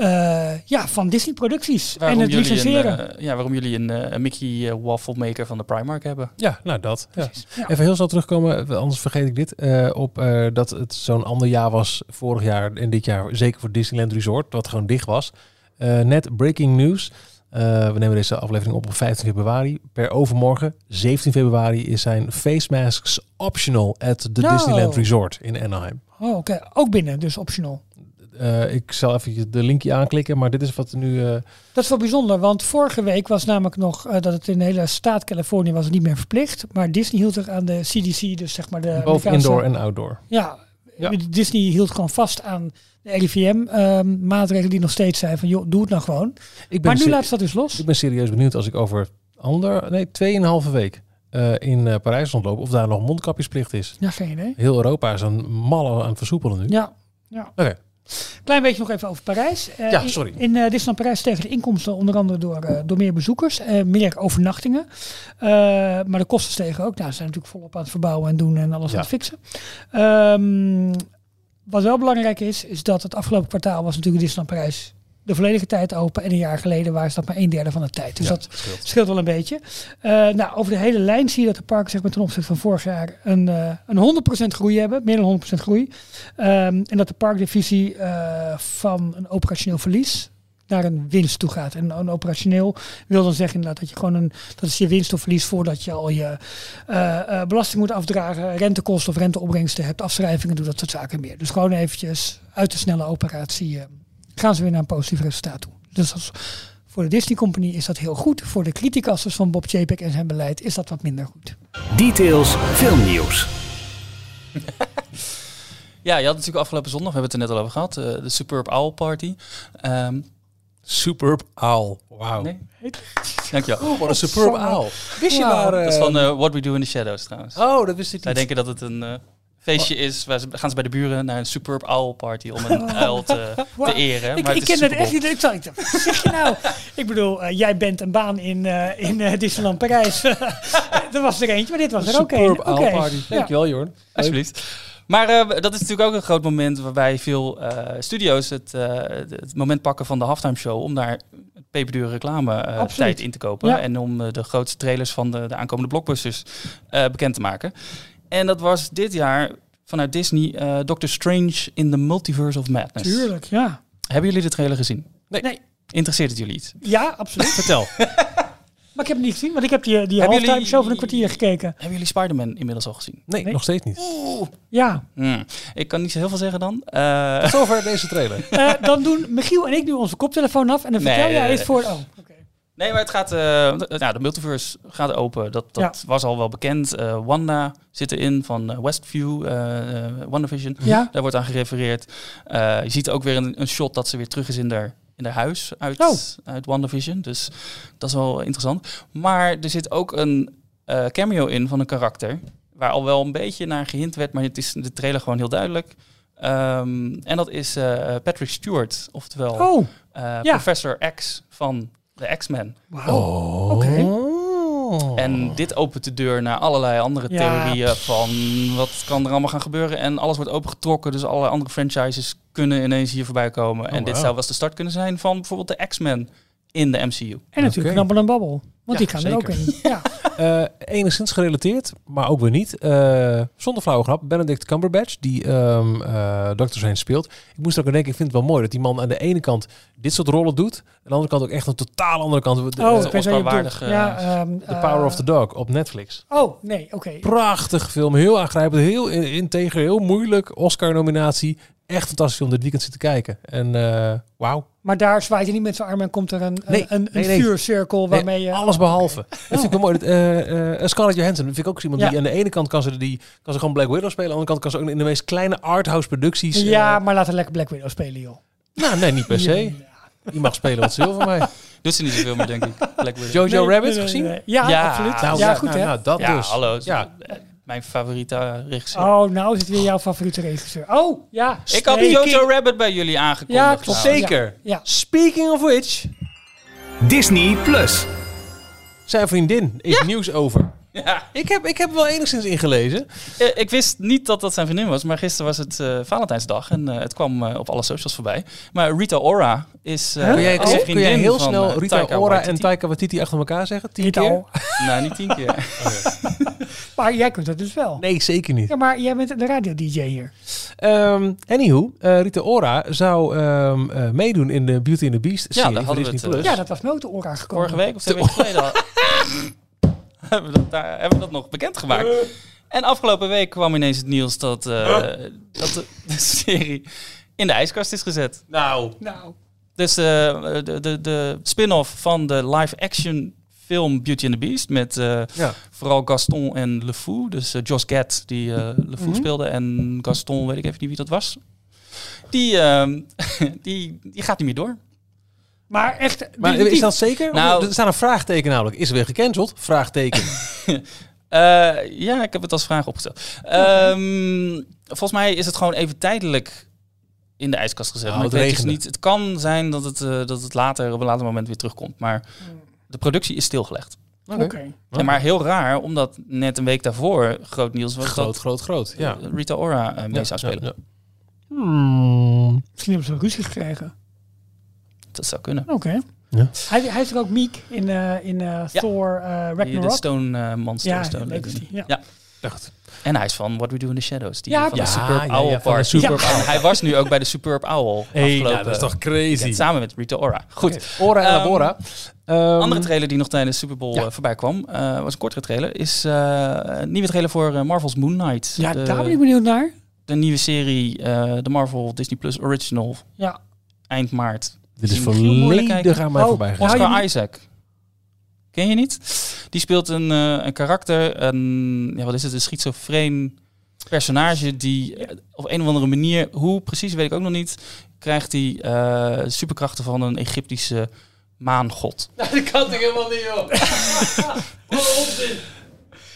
S3: eh, ja, van Disney producties en het licenseren.
S4: Een, eh, ja, waarom jullie een, eh, een Mickey waffle maker van de Primark hebben.
S2: Ja, nou dat. Ja.
S3: Precies. Ja.
S2: Even heel snel terugkomen, anders vergeet ik dit. eh, op eh, dat het zo'n ander jaar was vorig jaar en dit jaar, zeker voor Disneyland Resort, wat gewoon dicht was. Eh, net breaking news. Eh, we nemen deze aflevering op op 15 februari. Per overmorgen, 17 februari, is zijn face masks optional at the. Disneyland Resort in Anaheim.
S3: Oh, oké. Ook binnen, dus optional.
S2: Eh, ik zal even de linkje aanklikken, maar dit is wat nu... eh,
S3: Dat is wel bijzonder, want vorige week was namelijk nog eh, dat het in de hele staat Californië was niet meer verplicht. Maar Disney hield zich aan de CDC, dus zeg maar de
S2: boven indoor en outdoor.
S3: Ja,
S2: Ja.
S3: Disney hield gewoon vast aan de RIVM-maatregelen ehm, die nog steeds zijn van joh, doe het nou gewoon.
S2: Ik ben,
S3: Maar nu laat ze dat dus los.
S2: ik ben serieus benieuwd als ik over ander, nee, tweeënhalve week in Parijs rondloop of daar nog mondkapjesplicht is.
S3: Ja, geen idee.
S2: Heel Europa is een malle aan het versoepelen nu.
S3: Ja, ja.
S2: Oké.
S3: Klein beetje nog even over Parijs. Eh,
S2: Ja,
S3: in-
S2: sorry.
S3: In, eh Disneyland Parijs stegen de inkomsten onder andere door, eh, door meer bezoekers, meer overnachtingen. Maar de kosten stegen ook. Nou, ze zijn natuurlijk volop aan het verbouwen en doen en alles
S2: Ja.
S3: aan het fixen. Ehm, wat wel belangrijk is, is dat het afgelopen kwartaal was natuurlijk Disneyland Parijs de volledige tijd open. En een jaar geleden waren ze dat maar een derde van de tijd. Dus
S2: Ja,
S3: dat
S2: scheelt.
S3: scheelt wel een beetje. Eh, nou, over de hele lijn zie je dat de parken zeg maar, ten opzichte van vorig jaar een, eh een 100% groei hebben. Meer dan 100% groei. Ehm, en dat de parkdivisie eh, van een operationeel verlies naar een winst toe gaat. En een operationeel wil dan zeggen inderdaad dat je gewoon een, dat is je winst of verlies voordat je al je belasting moet afdragen, rentekosten of renteopbrengsten hebt, afschrijvingen doet dat soort zaken meer. Dus gewoon eventjes uit de snelle operatie gaan ze weer naar een positief resultaat toe. Dus als, voor de Disney Company is dat heel goed. Voor de criticasters van Bob Chapek en zijn beleid is dat wat minder goed.
S1: Details filmnieuws.
S4: Ja, je had natuurlijk afgelopen zondag, we hebben het er net al over gehad, eh, de Superb Owl Party. Ehm
S2: Superb Owl. Wauw.
S4: nee? Dankjewel.
S2: Oh, wat een superb owl. Wist je waar...
S4: Dat is
S2: eh,
S4: van eh, What We Do in the Shadows trouwens.
S2: Oh, dat wist ik
S4: Zij
S2: niet.
S4: denken dat het een eh, feestje is. Waar ze, gaan ze bij de buren naar een Superb Owl Party om een uil te, te eren.
S3: Ik,
S4: maar
S3: ik ken het echt niet. Ik dacht, wat zeg je nou? ik bedoel, eh, jij bent een baan in, eh, in eh, Disneyland Parijs. er was er eentje, maar dit was er ook een.
S2: Superb. Owl Party.
S3: Ja.
S2: Dankjewel, Jorn.
S4: Alsjeblieft. Maar eh, dat is natuurlijk ook een groot moment waarbij veel eh, studio's het, eh, het moment pakken van de halftime show om daar peperdure reclame eh, tijd in te kopen.
S3: Ja.
S4: En om de grootste trailers van de, de aankomende blockbusters eh, bekend te maken. En dat was dit jaar vanuit Disney eh, Doctor Strange in the Multiverse of Madness.
S3: Tuurlijk, ja.
S4: Hebben jullie de trailer gezien?
S2: Nee.
S3: Nee.
S4: Interesseert het jullie iets?
S3: Ja, absoluut.
S2: Vertel.
S3: maar ik heb het niet gezien, want ik heb die, die halftime
S4: jullie-
S3: show van een kwartier gekeken.
S4: Hebben jullie Spider-Man inmiddels al gezien?
S2: Nee,
S3: Nee.
S2: nog steeds niet.
S3: Ja.
S4: Hmm. Ik kan niet zo heel veel zeggen dan. Eh,
S2: Tot zover deze trailer.
S3: Eh, dan doen Michiel en ik nu onze koptelefoon af en dan vertel jij
S4: nee, nee.
S3: voor... Oh.
S4: Nee, maar het gaat. eh, de, nou, de multiverse gaat open. Dat, dat was al wel bekend. Eh, Wanda zit erin van eh, Westview, eh, WandaVision.
S3: Ja.
S4: Daar wordt aan gerefereerd. Je ziet ook weer een, een shot dat ze weer terug is in haar, in haar huis uit,
S3: Oh.
S4: uit WandaVision. Dus dat is wel interessant. Maar er zit ook een cameo in van een karakter. Waar al wel een beetje naar gehint werd, maar het is in de trailer gewoon heel duidelijk. Ehm, en dat is Patrick Stewart, oftewel
S3: Oh, ja.
S4: Professor X van de X-Men.
S3: wauw.
S2: Oh.
S3: Oké.
S4: En dit opent de deur naar allerlei andere
S3: Ja.
S4: theorieën van wat kan er allemaal gaan gebeuren. En alles wordt opengetrokken, dus allerlei andere franchises kunnen ineens hier voorbij komen. en dit zou wel eens de start kunnen zijn van bijvoorbeeld de X-Men in de MCU.
S3: En natuurlijk
S2: Oké.
S3: Knabbel en Babbel. Want
S2: Ja,
S3: die gaan er ook in. Ja.
S2: Eh, enigszins gerelateerd, maar ook weer niet. Eh, zonder flauwe grap. Benedict Cumberbatch, die ehm eh Dr. Strange speelt. Ik moest ook aan denken, ik vind het wel mooi dat die man aan de ene kant dit soort rollen doet. Aan de andere kant ook echt een totaal andere kant. De,
S3: Oh,
S2: de-
S3: ik weet wat je bedoelt.
S4: Oscar-waardige,
S3: Ja, ehm,
S2: The Power of the Dog op Netflix.
S3: Oh, nee, oké.
S2: Prachtig film, heel aangrijpend, heel in- integer, heel moeilijk. Oscar-nominatie. Echt fantastisch om dit weekend zitten kijken. En eh wauw.
S3: Maar daar zwaait hij niet met zijn arm en komt er een,
S2: Nee,
S3: een, een,
S2: nee,
S3: een
S2: nee.
S3: vuurcirkel waarmee je...
S2: alles
S3: oh,
S2: behalve.
S3: oké.
S2: Dat vind ik wel mooi. Dat, eh, eh, Scarlett Johansson, vind ik ook iemand
S3: Ja.
S2: die aan de ene kant kan ze, die, kan ze gewoon Black Widow spelen. Aan de andere kant kan ze ook in de meest kleine arthouse producties.
S3: Ja, maar laten we lekker Black Widow spelen, joh.
S2: nou, nee, niet per se. Die mag spelen wat ze wil van mij.
S4: Doet ze niet zoveel meer, denk ik. Black Widow.
S2: Jojo
S3: Nee,
S2: Rabbit gezien?
S3: nee. Ja,
S4: Ja.
S3: absoluut.
S2: Nou,
S3: ja, goed
S2: nou,
S3: hè?
S2: nou, dat
S4: ja,
S2: dus.
S4: hallo.
S2: Ja.
S4: Mijn favoriete regisseur.
S3: Oh, nou is het weer jouw favoriete regisseur. Oh, ja.
S4: ik had Jojo Rabbit bij jullie aangekondigd.
S3: Ja, klopt.
S4: trouwens.
S2: Zeker.
S3: Ja.
S2: Speaking of which,
S1: Disney Plus.
S2: zijn vriendin is nieuws over.
S4: Ja.
S2: Ik heb, ik heb wel enigszins ingelezen.
S4: Eh, ik wist niet dat dat zijn vriendin was, maar gisteren was het eh, Valentijnsdag en eh, het kwam op alle socials voorbij. Maar Rita Ora is eh
S2: Kun jij, kun jij heel
S4: van,
S2: snel Rita
S4: Taika
S2: Ora
S4: Waititi.
S2: en Taika Waititi achter elkaar zeggen? Tien
S3: Rita
S2: keer?
S4: Nou, niet tien keer.
S3: Maar jij kunt het dus wel.
S2: Nee, zeker niet.
S3: Ja, maar jij bent de radio-dj hier.
S2: Ehm anywho, eh, Rita Ora zou ehm, eh, meedoen in de Beauty and the Beast
S4: Ja,
S2: serie
S4: daar
S2: van
S4: hadden we het,
S2: Plus.
S3: Ja, dat was nooit de Ora gekomen.
S4: Vorige week of twee weken geleden al. Hebben, we dat, daar, hebben we dat nog bekendgemaakt. En afgelopen week kwam ineens het nieuws dat, eh, dat de, de serie in de ijskast is gezet.
S2: Nou,
S3: Nou,
S4: Dus eh, de, de, de spin-off van de live-action film Beauty and the Beast. Met eh,
S2: ja.
S4: vooral Gaston en LeFou. Dus eh, Josh Gad die eh LeFou speelde. En Gaston, weet ik even niet wie dat was. Die, ehm, die, die gaat niet meer door.
S3: Maar echt...
S2: Maar
S3: definitief.
S2: is dat zeker?
S4: Nou-
S2: er staat een vraagteken namelijk. Is er weer gecanceld? Vraagteken.
S4: Eh, ja, ik heb het als vraag opgesteld. Ehm, volgens mij is het gewoon even tijdelijk in de ijskast gezet.
S2: Oh,
S4: maar
S2: het
S4: dus niet. Het kan zijn dat het, eh, dat het later op een later moment weer terugkomt. Maar de productie is stilgelegd.
S3: Oké.
S4: Ja, maar heel raar, omdat net een week daarvoor groot nieuws was
S2: Groot,
S4: dat
S2: groot, groot. Ja.
S4: Rita Ora eh, mee
S2: Ja,
S4: zou spelen.
S2: ja, ja. Hmm.
S3: Misschien hebben ze ruzie gekregen.
S4: Dat zou kunnen.
S3: Oké.
S2: Ja.
S3: Hij, hij is er ook Meek in, eh, in eh,
S4: Ja.
S3: Thor eh
S4: Die- De
S3: Ragnarok.
S4: Stone Monster.
S3: Ja,
S4: Stone
S3: leuk die, ja.
S4: Ja.
S2: Dacht.
S4: En hij is van What We Do in the Shadows. Die
S3: Ja,
S4: van
S3: ja,
S4: de Superb
S2: ja, ja,
S4: Owl
S2: van de
S4: Party.
S2: Superb
S4: hij was nu ook bij de Superb Owl
S2: Hey,
S4: afgelopen
S2: dat is toch crazy.
S4: Samen met Rita Ora. Goed.
S2: Ora en
S4: Ehm,
S2: Bora. Ehm,
S4: andere trailer die nog tijdens de Super Bowl
S2: Ja.
S4: eh, voorbij kwam, eh, was een kortere trailer, is eh, een nieuwe trailer voor Marvel's Moon Knight.
S3: Ja,
S4: de,
S3: daar ben ik benieuwd naar.
S4: de nieuwe serie, eh, de Marvel Disney Plus Original,
S3: Ja.
S4: eind maart.
S2: Dit is
S4: ik
S2: volledig aan mij
S3: Oh,
S2: voorbij gegaan.
S4: Oscar Isaac. Ken je niet? Die speelt een, eh, een karakter, een, ja, wat is het, een schizofreen personage die eh, op een of andere manier, hoe precies weet ik ook nog niet, krijgt hij eh, superkrachten van een Egyptische maangod.
S2: Dat kan toch helemaal niet, joh.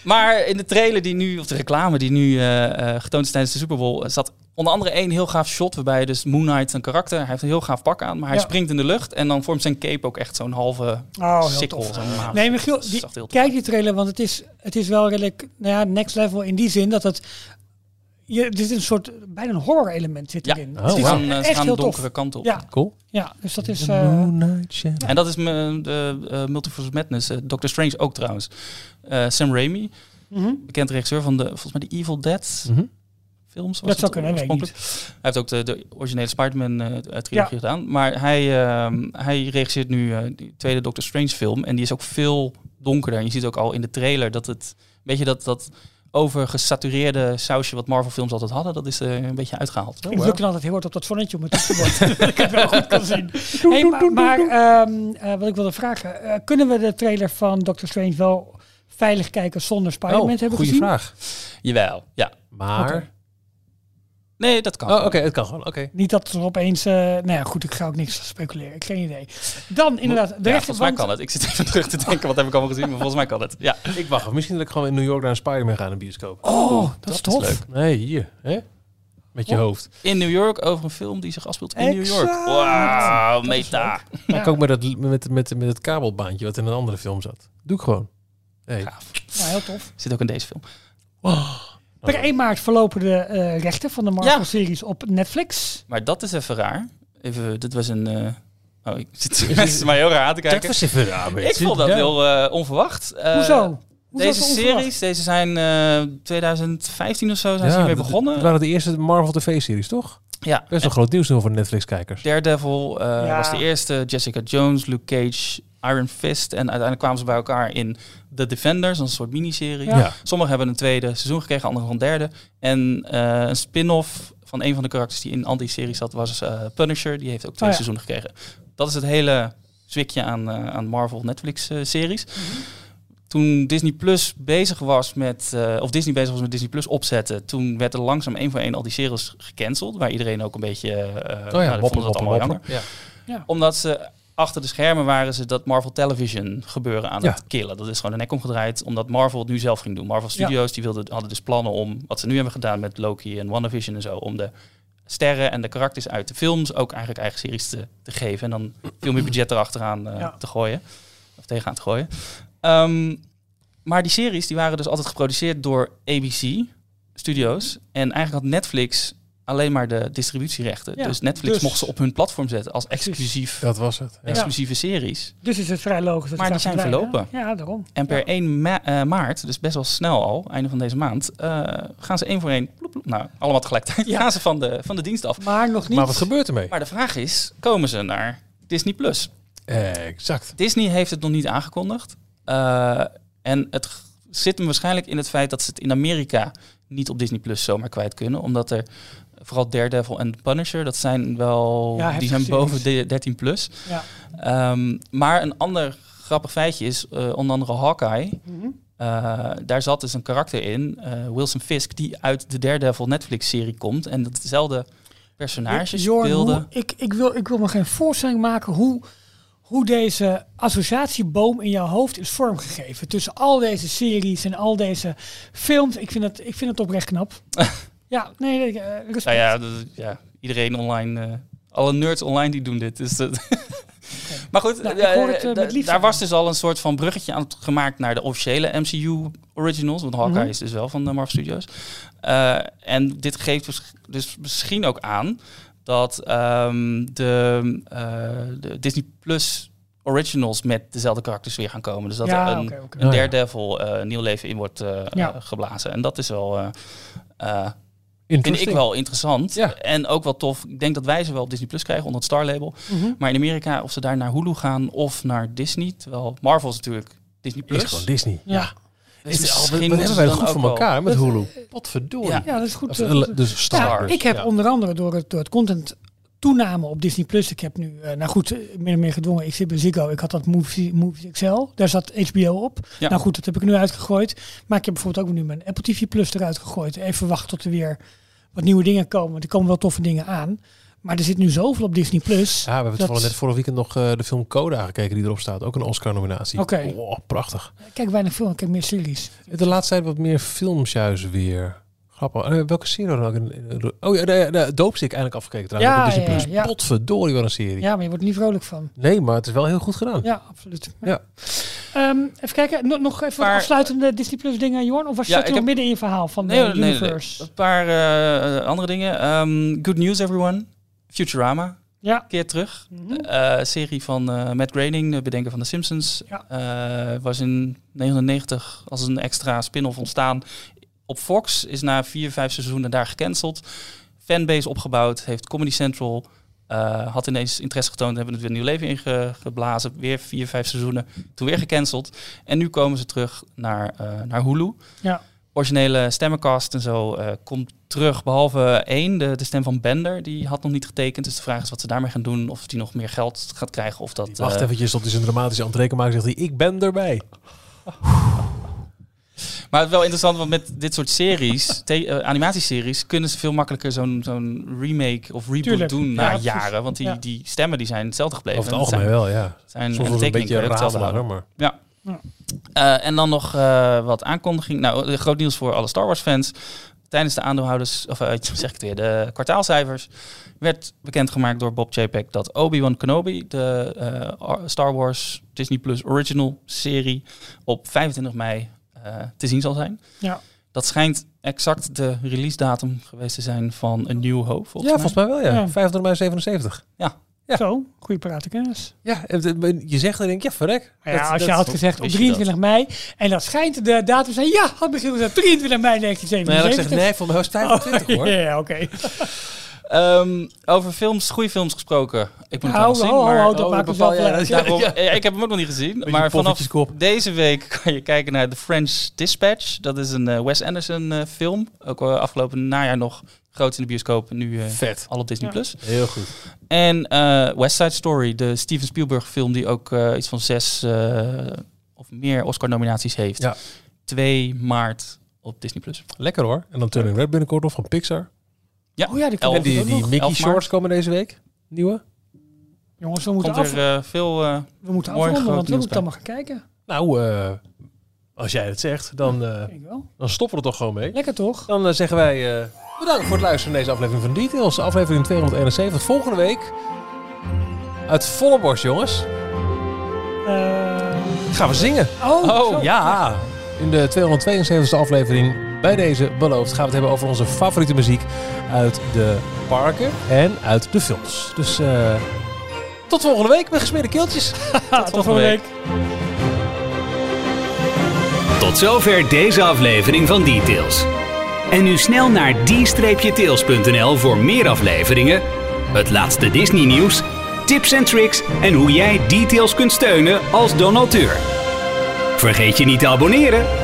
S4: Maar in de trailer die nu, of de reclame die nu eh, eh, getoond is tijdens de Super Bowl, eh, zat onder andere één heel gaaf shot waarbij dus Moon Knight een karakter, hij heeft een heel gaaf pak aan, maar hij
S3: Ja.
S4: springt in de lucht en dan vormt zijn cape ook echt zo'n halve
S3: Oh,
S4: sikkel.
S3: Nee, Michiel, die, kijk die trailer, want het is, het is wel redelijk nou ja, next level in die zin dat het... Je, dit is een soort, bijna een horror element zit
S4: Ja.
S3: erin.
S2: Oh,
S3: het
S4: Ze
S3: is
S4: eh, ze
S3: echt
S4: gaan
S3: heel
S4: de
S3: tof.
S4: donkere kant op.
S3: Ja,
S2: Cool.
S3: ja, dus dat is... Eh.
S4: En dat is me, de uh, Multiverse of Madness, eh, Doctor Strange ook trouwens. Eh, Sam Raimi,
S3: mhm.
S4: bekend regisseur van de, volgens mij de Evil Dead
S2: Mhm.
S4: films. Was
S3: Dat zou kunnen, weet ik
S4: oorspronkelijk. Hij heeft ook de, de originele Spider-Man eh, trilogie gedaan. Maar hij, ehm, hij regisseert nu eh die tweede Doctor Strange film. En die is ook veel donkerder. En je ziet ook al in de trailer dat het... Weet je, dat, dat overgesatureerde sausje wat Marvel films altijd hadden, dat is er een beetje uitgehaald.
S3: ik druk dan altijd heel hard op dat zonnetje op mijn toetsenbord. dat ik het wel goed kan zien. Hey, maar maar ehm, eh, wat ik wilde vragen. eh, kunnen we de trailer van Doctor Strange wel veilig kijken zonder Spider-Man te hebben
S2: Oh, goede
S3: gezien?
S2: vraag.
S4: Jawel, ja.
S2: Maar...
S4: Nee, dat kan.
S2: Oh, oké, het kan gewoon. Oké.
S3: Niet dat er opeens... eh nou ja, goed, ik ga ook niks speculeren. Ik heb geen idee. Dan inderdaad, de
S4: Ja,
S3: rechter
S4: volgens mij kan het. Ik zit even terug te denken, wat heb ik allemaal gezien, maar volgens mij kan het. Ja.
S2: Ik wacht. Misschien dat ik gewoon in New York naar een Spider-Man ga in een bioscoop.
S3: Oh, dat, is
S4: dat is
S3: tof.
S4: leuk.
S2: Nee, hier. Hè? Met je
S3: Oh.
S2: hoofd.
S4: In New York over een film die zich afspeelt in New York.
S3: Exact.
S4: Wauw,
S3: Dat
S4: meta.
S2: Maar ik ook met, het, met, met, met het kabelbaantje wat in een andere film zat. Doe ik gewoon. Hey.
S4: Gaaf.
S3: Nou, heel tof.
S4: Zit ook in deze film.
S3: Per 1 maart verlopen de eh, rechten van de
S4: Ja.
S3: Marvel-series op Netflix.
S4: Maar dat is even raar. Even, dit was een... eh, Oh, ik zit mensen mij heel raar aan te kijken.
S2: eens even raar,
S4: Ik vond dat heel eh, onverwacht. Eh,
S3: Hoezo? Hoezo
S4: Deze series, deze zijn eh 2015 of zo zijn ze hiermee begonnen.
S2: Het waren de eerste Marvel TV-series, toch?
S4: ja,
S2: Best wel groot nieuws voor Netflix-kijkers.
S4: Daredevil eh,
S3: Ja.
S4: was de eerste. Jessica Jones, Luke Cage, Iron Fist. En uiteindelijk kwamen ze bij elkaar in The Defenders, een soort miniserie.
S3: Ja.
S2: Ja.
S4: Sommigen hebben een tweede seizoen gekregen, anderen een derde. En eh, een spin-off van een van de karakters die in anti-serie zat was eh, Punisher. Die heeft ook twee
S3: Oh ja.
S4: seizoenen gekregen. Dat is het hele zwikje aan, eh, aan Marvel Netflix-series.
S3: Mhm.
S4: Toen Disney Plus bezig was met, eh, of Disney bezig was met Disney Plus opzetten, toen werd er langzaam één voor één al die series gecanceld, waar iedereen ook een beetje, eh
S2: Oh ja,
S4: nou, die
S2: moppen,
S4: dat
S2: moppen,
S4: allemaal
S2: moppen.
S4: jammer.
S2: Ja.
S4: Omdat ze achter de schermen waren ze dat Marvel Television gebeuren aan
S2: Ja.
S4: het killen. Dat is gewoon de nek omgedraaid, omdat Marvel het nu zelf ging doen. Marvel Studios die wilden, hadden dus plannen om, wat ze nu hebben gedaan met Loki en WandaVision en zo, om de sterren en de karakters uit de films ook eigenlijk eigen series te, te geven. En dan veel meer budget erachteraan
S3: Ja.
S4: te gooien. Of tegenaan te gooien. Ehm, maar die series die waren dus altijd geproduceerd door ABC Studios. En eigenlijk had Netflix alleen maar de distributierechten.
S3: Ja,
S4: dus Netflix
S3: dus-
S4: mocht ze op hun platform zetten als exclusief,
S2: Dat was het. Ja.
S4: exclusieve series.
S3: Dus is het vrij logisch. Dat
S4: Maar die zijn verlopen.
S3: Ja, daarom.
S4: En per
S3: Ja.
S4: 1 ma- eh, maart, dus best wel snel al, einde van deze maand, eh, gaan ze één voor één, ploep, ploep, nou, allemaal tegelijkertijd,
S3: Ja.
S4: gaan ze van de, van de dienst af.
S3: Maar nog niet.
S2: Maar wat gebeurt ermee?
S4: Maar de vraag is, komen ze naar Disney+. Plus?
S2: Exact.
S4: Disney heeft het nog niet aangekondigd. Eh, en het zit hem waarschijnlijk in het feit dat ze het in Amerika niet op Disney Plus zomaar kwijt kunnen. Omdat er vooral Daredevil en The Punisher, dat zijn wel,
S3: Ja,
S4: die zijn boven de 13 plus.
S3: Ja.
S4: Ehm, maar een ander grappig feitje is, eh, onder andere Hawkeye.
S3: Mhm.
S4: eh, daar zat dus een karakter in, eh, Wilson Fisk, die uit de Daredevil Netflix-serie komt. En datzelfde personage speelde.
S3: ik, ik, wil, ik wil me geen voorstelling maken hoe, hoe deze associatieboom in jouw hoofd is vormgegeven. Tussen al deze series en al deze films. Ik vind het, ik vind het oprecht knap. ja, nee, nee eh, respect.
S4: Nou ja, dat- ja, iedereen online, eh, alle nerds online die doen dit. Dus dat maar goed,
S3: Nou,
S4: eh,
S3: het,
S4: daar was dus al een soort van bruggetje aan het gemaakt naar de officiële MCU originals. Want Hawkeye
S3: Mhm.
S4: is dus wel van de Marvel Studios. Eh, en dit geeft dus- dus misschien ook aan dat ehm, de, eh, de Disney Plus originals met dezelfde karakters weer gaan komen. Dus dat
S3: Ja,
S4: er een, een
S2: Oh, ja.
S4: Daredevil eh, nieuw leven in wordt
S3: Ja.
S4: geblazen. En dat is wel... vind ik wel interessant.
S2: Ja.
S4: En ook wel tof. Ik denk dat wij ze wel op Disney Plus krijgen onder het Star label.
S3: Mhm.
S4: Maar in Amerika, of ze daar naar Hulu gaan of naar Disney. Terwijl Marvel is natuurlijk Disney Plus.
S2: Is gewoon Disney.
S3: Ja.
S4: Dus
S2: Is,
S4: misschien
S2: wat
S4: moeten
S2: hebben wij
S4: dan
S2: goed voor elkaar met Hulu? Potverdorie.
S4: Ja.
S3: Ja, dat is goed.
S2: Of,
S3: eh,
S2: dus Star
S3: Ja, ik heb
S2: Ja.
S3: onder andere door het, door het content toename op Disney Plus. Ik heb nu, eh, nou goed, eh, min of meer gedwongen. Ik zit bij Ziggo. Ik had dat Movies, Movies Excel. Daar zat HBO op.
S4: Ja.
S3: Nou goed, dat heb ik nu uitgegooid. Maar ik heb bijvoorbeeld ook nu mijn Apple TV Plus eruit gegooid. Even wachten tot er weer wat nieuwe dingen komen. Want er komen wel toffe dingen aan. Maar er zit nu zoveel op Disney Plus.
S2: Ja, we hebben
S3: Dat-
S2: toevallig net vorig weekend nog eh, de film Coda gekeken die erop staat. Ook een Oscar-nominatie.
S3: Oké.
S2: Oh, prachtig.
S3: Ik kijk weinig film, ik kijk meer series.
S2: De laatste tijd wat meer films juist weer. Grappig. Eh, welke serie dan ook? In- in- Oh ja, de, de Doopstick eindelijk afgekeken trouwens.
S3: Ja,
S2: Disney
S3: ja,
S2: Plus.
S3: ja.
S2: Potverdorie, wat een serie.
S3: Ja, maar je wordt er niet vrolijk van.
S2: Nee, maar het is wel heel goed gedaan.
S3: Ja, absoluut.
S2: Ja.
S3: Ehm, even kijken, nog, nog even
S4: Maar-
S3: afsluitende Disney Plus dingen, Jorn? Of was
S4: Ja,
S3: je
S4: ik
S3: nog
S4: heb-
S3: midden in je verhaal van
S4: Nee,
S3: de
S4: nee, nee, nee.
S3: Universe?
S4: Een paar eh, andere dingen. Ehm, good news everyone. Futurama.
S3: Ja.
S4: Keer terug.
S3: Mhm.
S4: Eh, serie van eh, Matt Groening, de bedenker van The Simpsons.
S3: Ja.
S4: Eh, was in 99 als een extra spin-off ontstaan. Op Fox is na vier, vijf seizoenen daar gecanceld. Fanbase opgebouwd, heeft Comedy Central... eh, had ineens interesse getoond, hebben het weer een nieuw leven ingeblazen. Weer vier, vijf seizoenen, toen weer gecanceld. En nu komen ze terug naar, eh, naar Hulu.
S3: Ja.
S4: Originele stemmencast en zo eh, komt terug. Behalve één, de, de stem van Bender, die had nog niet getekend. Dus de vraag is wat ze daarmee gaan doen. Of hij nog meer geld gaat krijgen. Of dat,
S2: Wacht eventjes tot hij zijn dramatische entree maakt. Zegt hij, ik ben erbij.
S4: Maar het is wel interessant, want met dit soort series, eh, animatieseries, kunnen ze veel makkelijker zo'n zo'n remake of reboot
S3: Tuurlijk.
S4: doen
S3: Ja,
S4: na
S3: precies.
S4: jaren. Want die,
S3: Ja.
S4: die stemmen die zijn hetzelfde gebleven.
S2: Over het
S4: En
S2: algemeen
S4: zijn,
S2: wel, ja.
S4: Zijn,
S2: Soms een beetje
S4: houden.
S2: maar...
S4: Eh, en dan nog eh, wat aankondiging. Nou, groot nieuws voor alle Star Wars fans. Tijdens de aandeelhouders, of zeg ik het weer, de kwartaalcijfers, werd bekendgemaakt door Bob Chapek dat Obi-Wan Kenobi, de eh, Star Wars Disney Plus Original serie, op 25 mei te zien zal zijn.
S3: Ja.
S4: Dat schijnt exact de release datum geweest te zijn van New Hope, volgens
S2: ja,
S4: mij.
S2: volgens mij wel, ja.
S3: Ja.
S2: 25 mei 77. Ja.
S3: Zo, goede pratenkennis.
S2: Ja, het- het- je zegt dan denk ik, ja, verrek.
S3: Ja,
S2: Dat-
S3: als je
S2: dat-
S3: had gezegd op
S4: wist je
S3: 23 mei en dat schijnt de datum zijn, ja, had misschien gezegd 23 mei
S2: Nee, dat ik
S3: 1977.
S2: zeg, nee, voor mij was het 25 hoor.
S3: Ja, ja, oké.
S4: Ehm, over films, goede films gesproken. Ik moet het
S3: Hou,
S4: wel zien, maar...
S3: dat
S2: Oh,
S3: maakt
S2: bepaal
S4: Daarom,
S2: Ja.
S4: ik heb hem ook nog niet gezien.
S2: Beetje
S4: maar vanaf deze week kan je kijken naar The French Dispatch. Dat is een eh, Wes Anderson eh, film. Ook eh, afgelopen najaar nog groot in de bioscoop. Nu eh,
S2: Vet.
S4: al op Disney+.
S3: Ja.
S4: Plus.
S2: Heel goed.
S4: En eh, West Side Story, de Steven Spielberg film... die ook iets van zes eh, of meer Oscar-nominaties heeft.
S2: Ja.
S4: 2 maart op Disney+. Plus.
S2: Lekker hoor. En dan Turning Red binnenkort nog van Pixar.
S4: Ja,
S3: Oh ja, die
S4: elf-
S3: komt
S2: En die. Mickey
S4: 11
S2: Shorts komen deze week. Nieuwe.
S3: Jongens, we moeten,
S4: Komt
S3: af,
S4: er eh, veel... eh,
S3: we moeten afronden, want we moeten allemaal gaan kijken.
S2: Nou, eh, als jij het zegt, dan, eh, dan stoppen we er toch gewoon mee.
S3: Lekker toch?
S2: Dan zeggen wij eh, bedankt voor het luisteren naar deze aflevering van Details. Aflevering 271. Volgende week uit volle borst, jongens. Gaan we zingen.
S3: oh, zo.
S2: ja. In de 272e aflevering bij deze beloofd gaan we het hebben over onze favoriete muziek uit de parken en uit de films. Dus eh, tot volgende week met gesmeerde keeltjes.
S3: Tot volgende week.
S1: Tot zover deze aflevering van Details. En nu snel naar d-tails.nl voor meer afleveringen, het laatste Disney nieuws, tips en tricks en hoe jij Details kunt steunen als donateur. Vergeet je niet te abonneren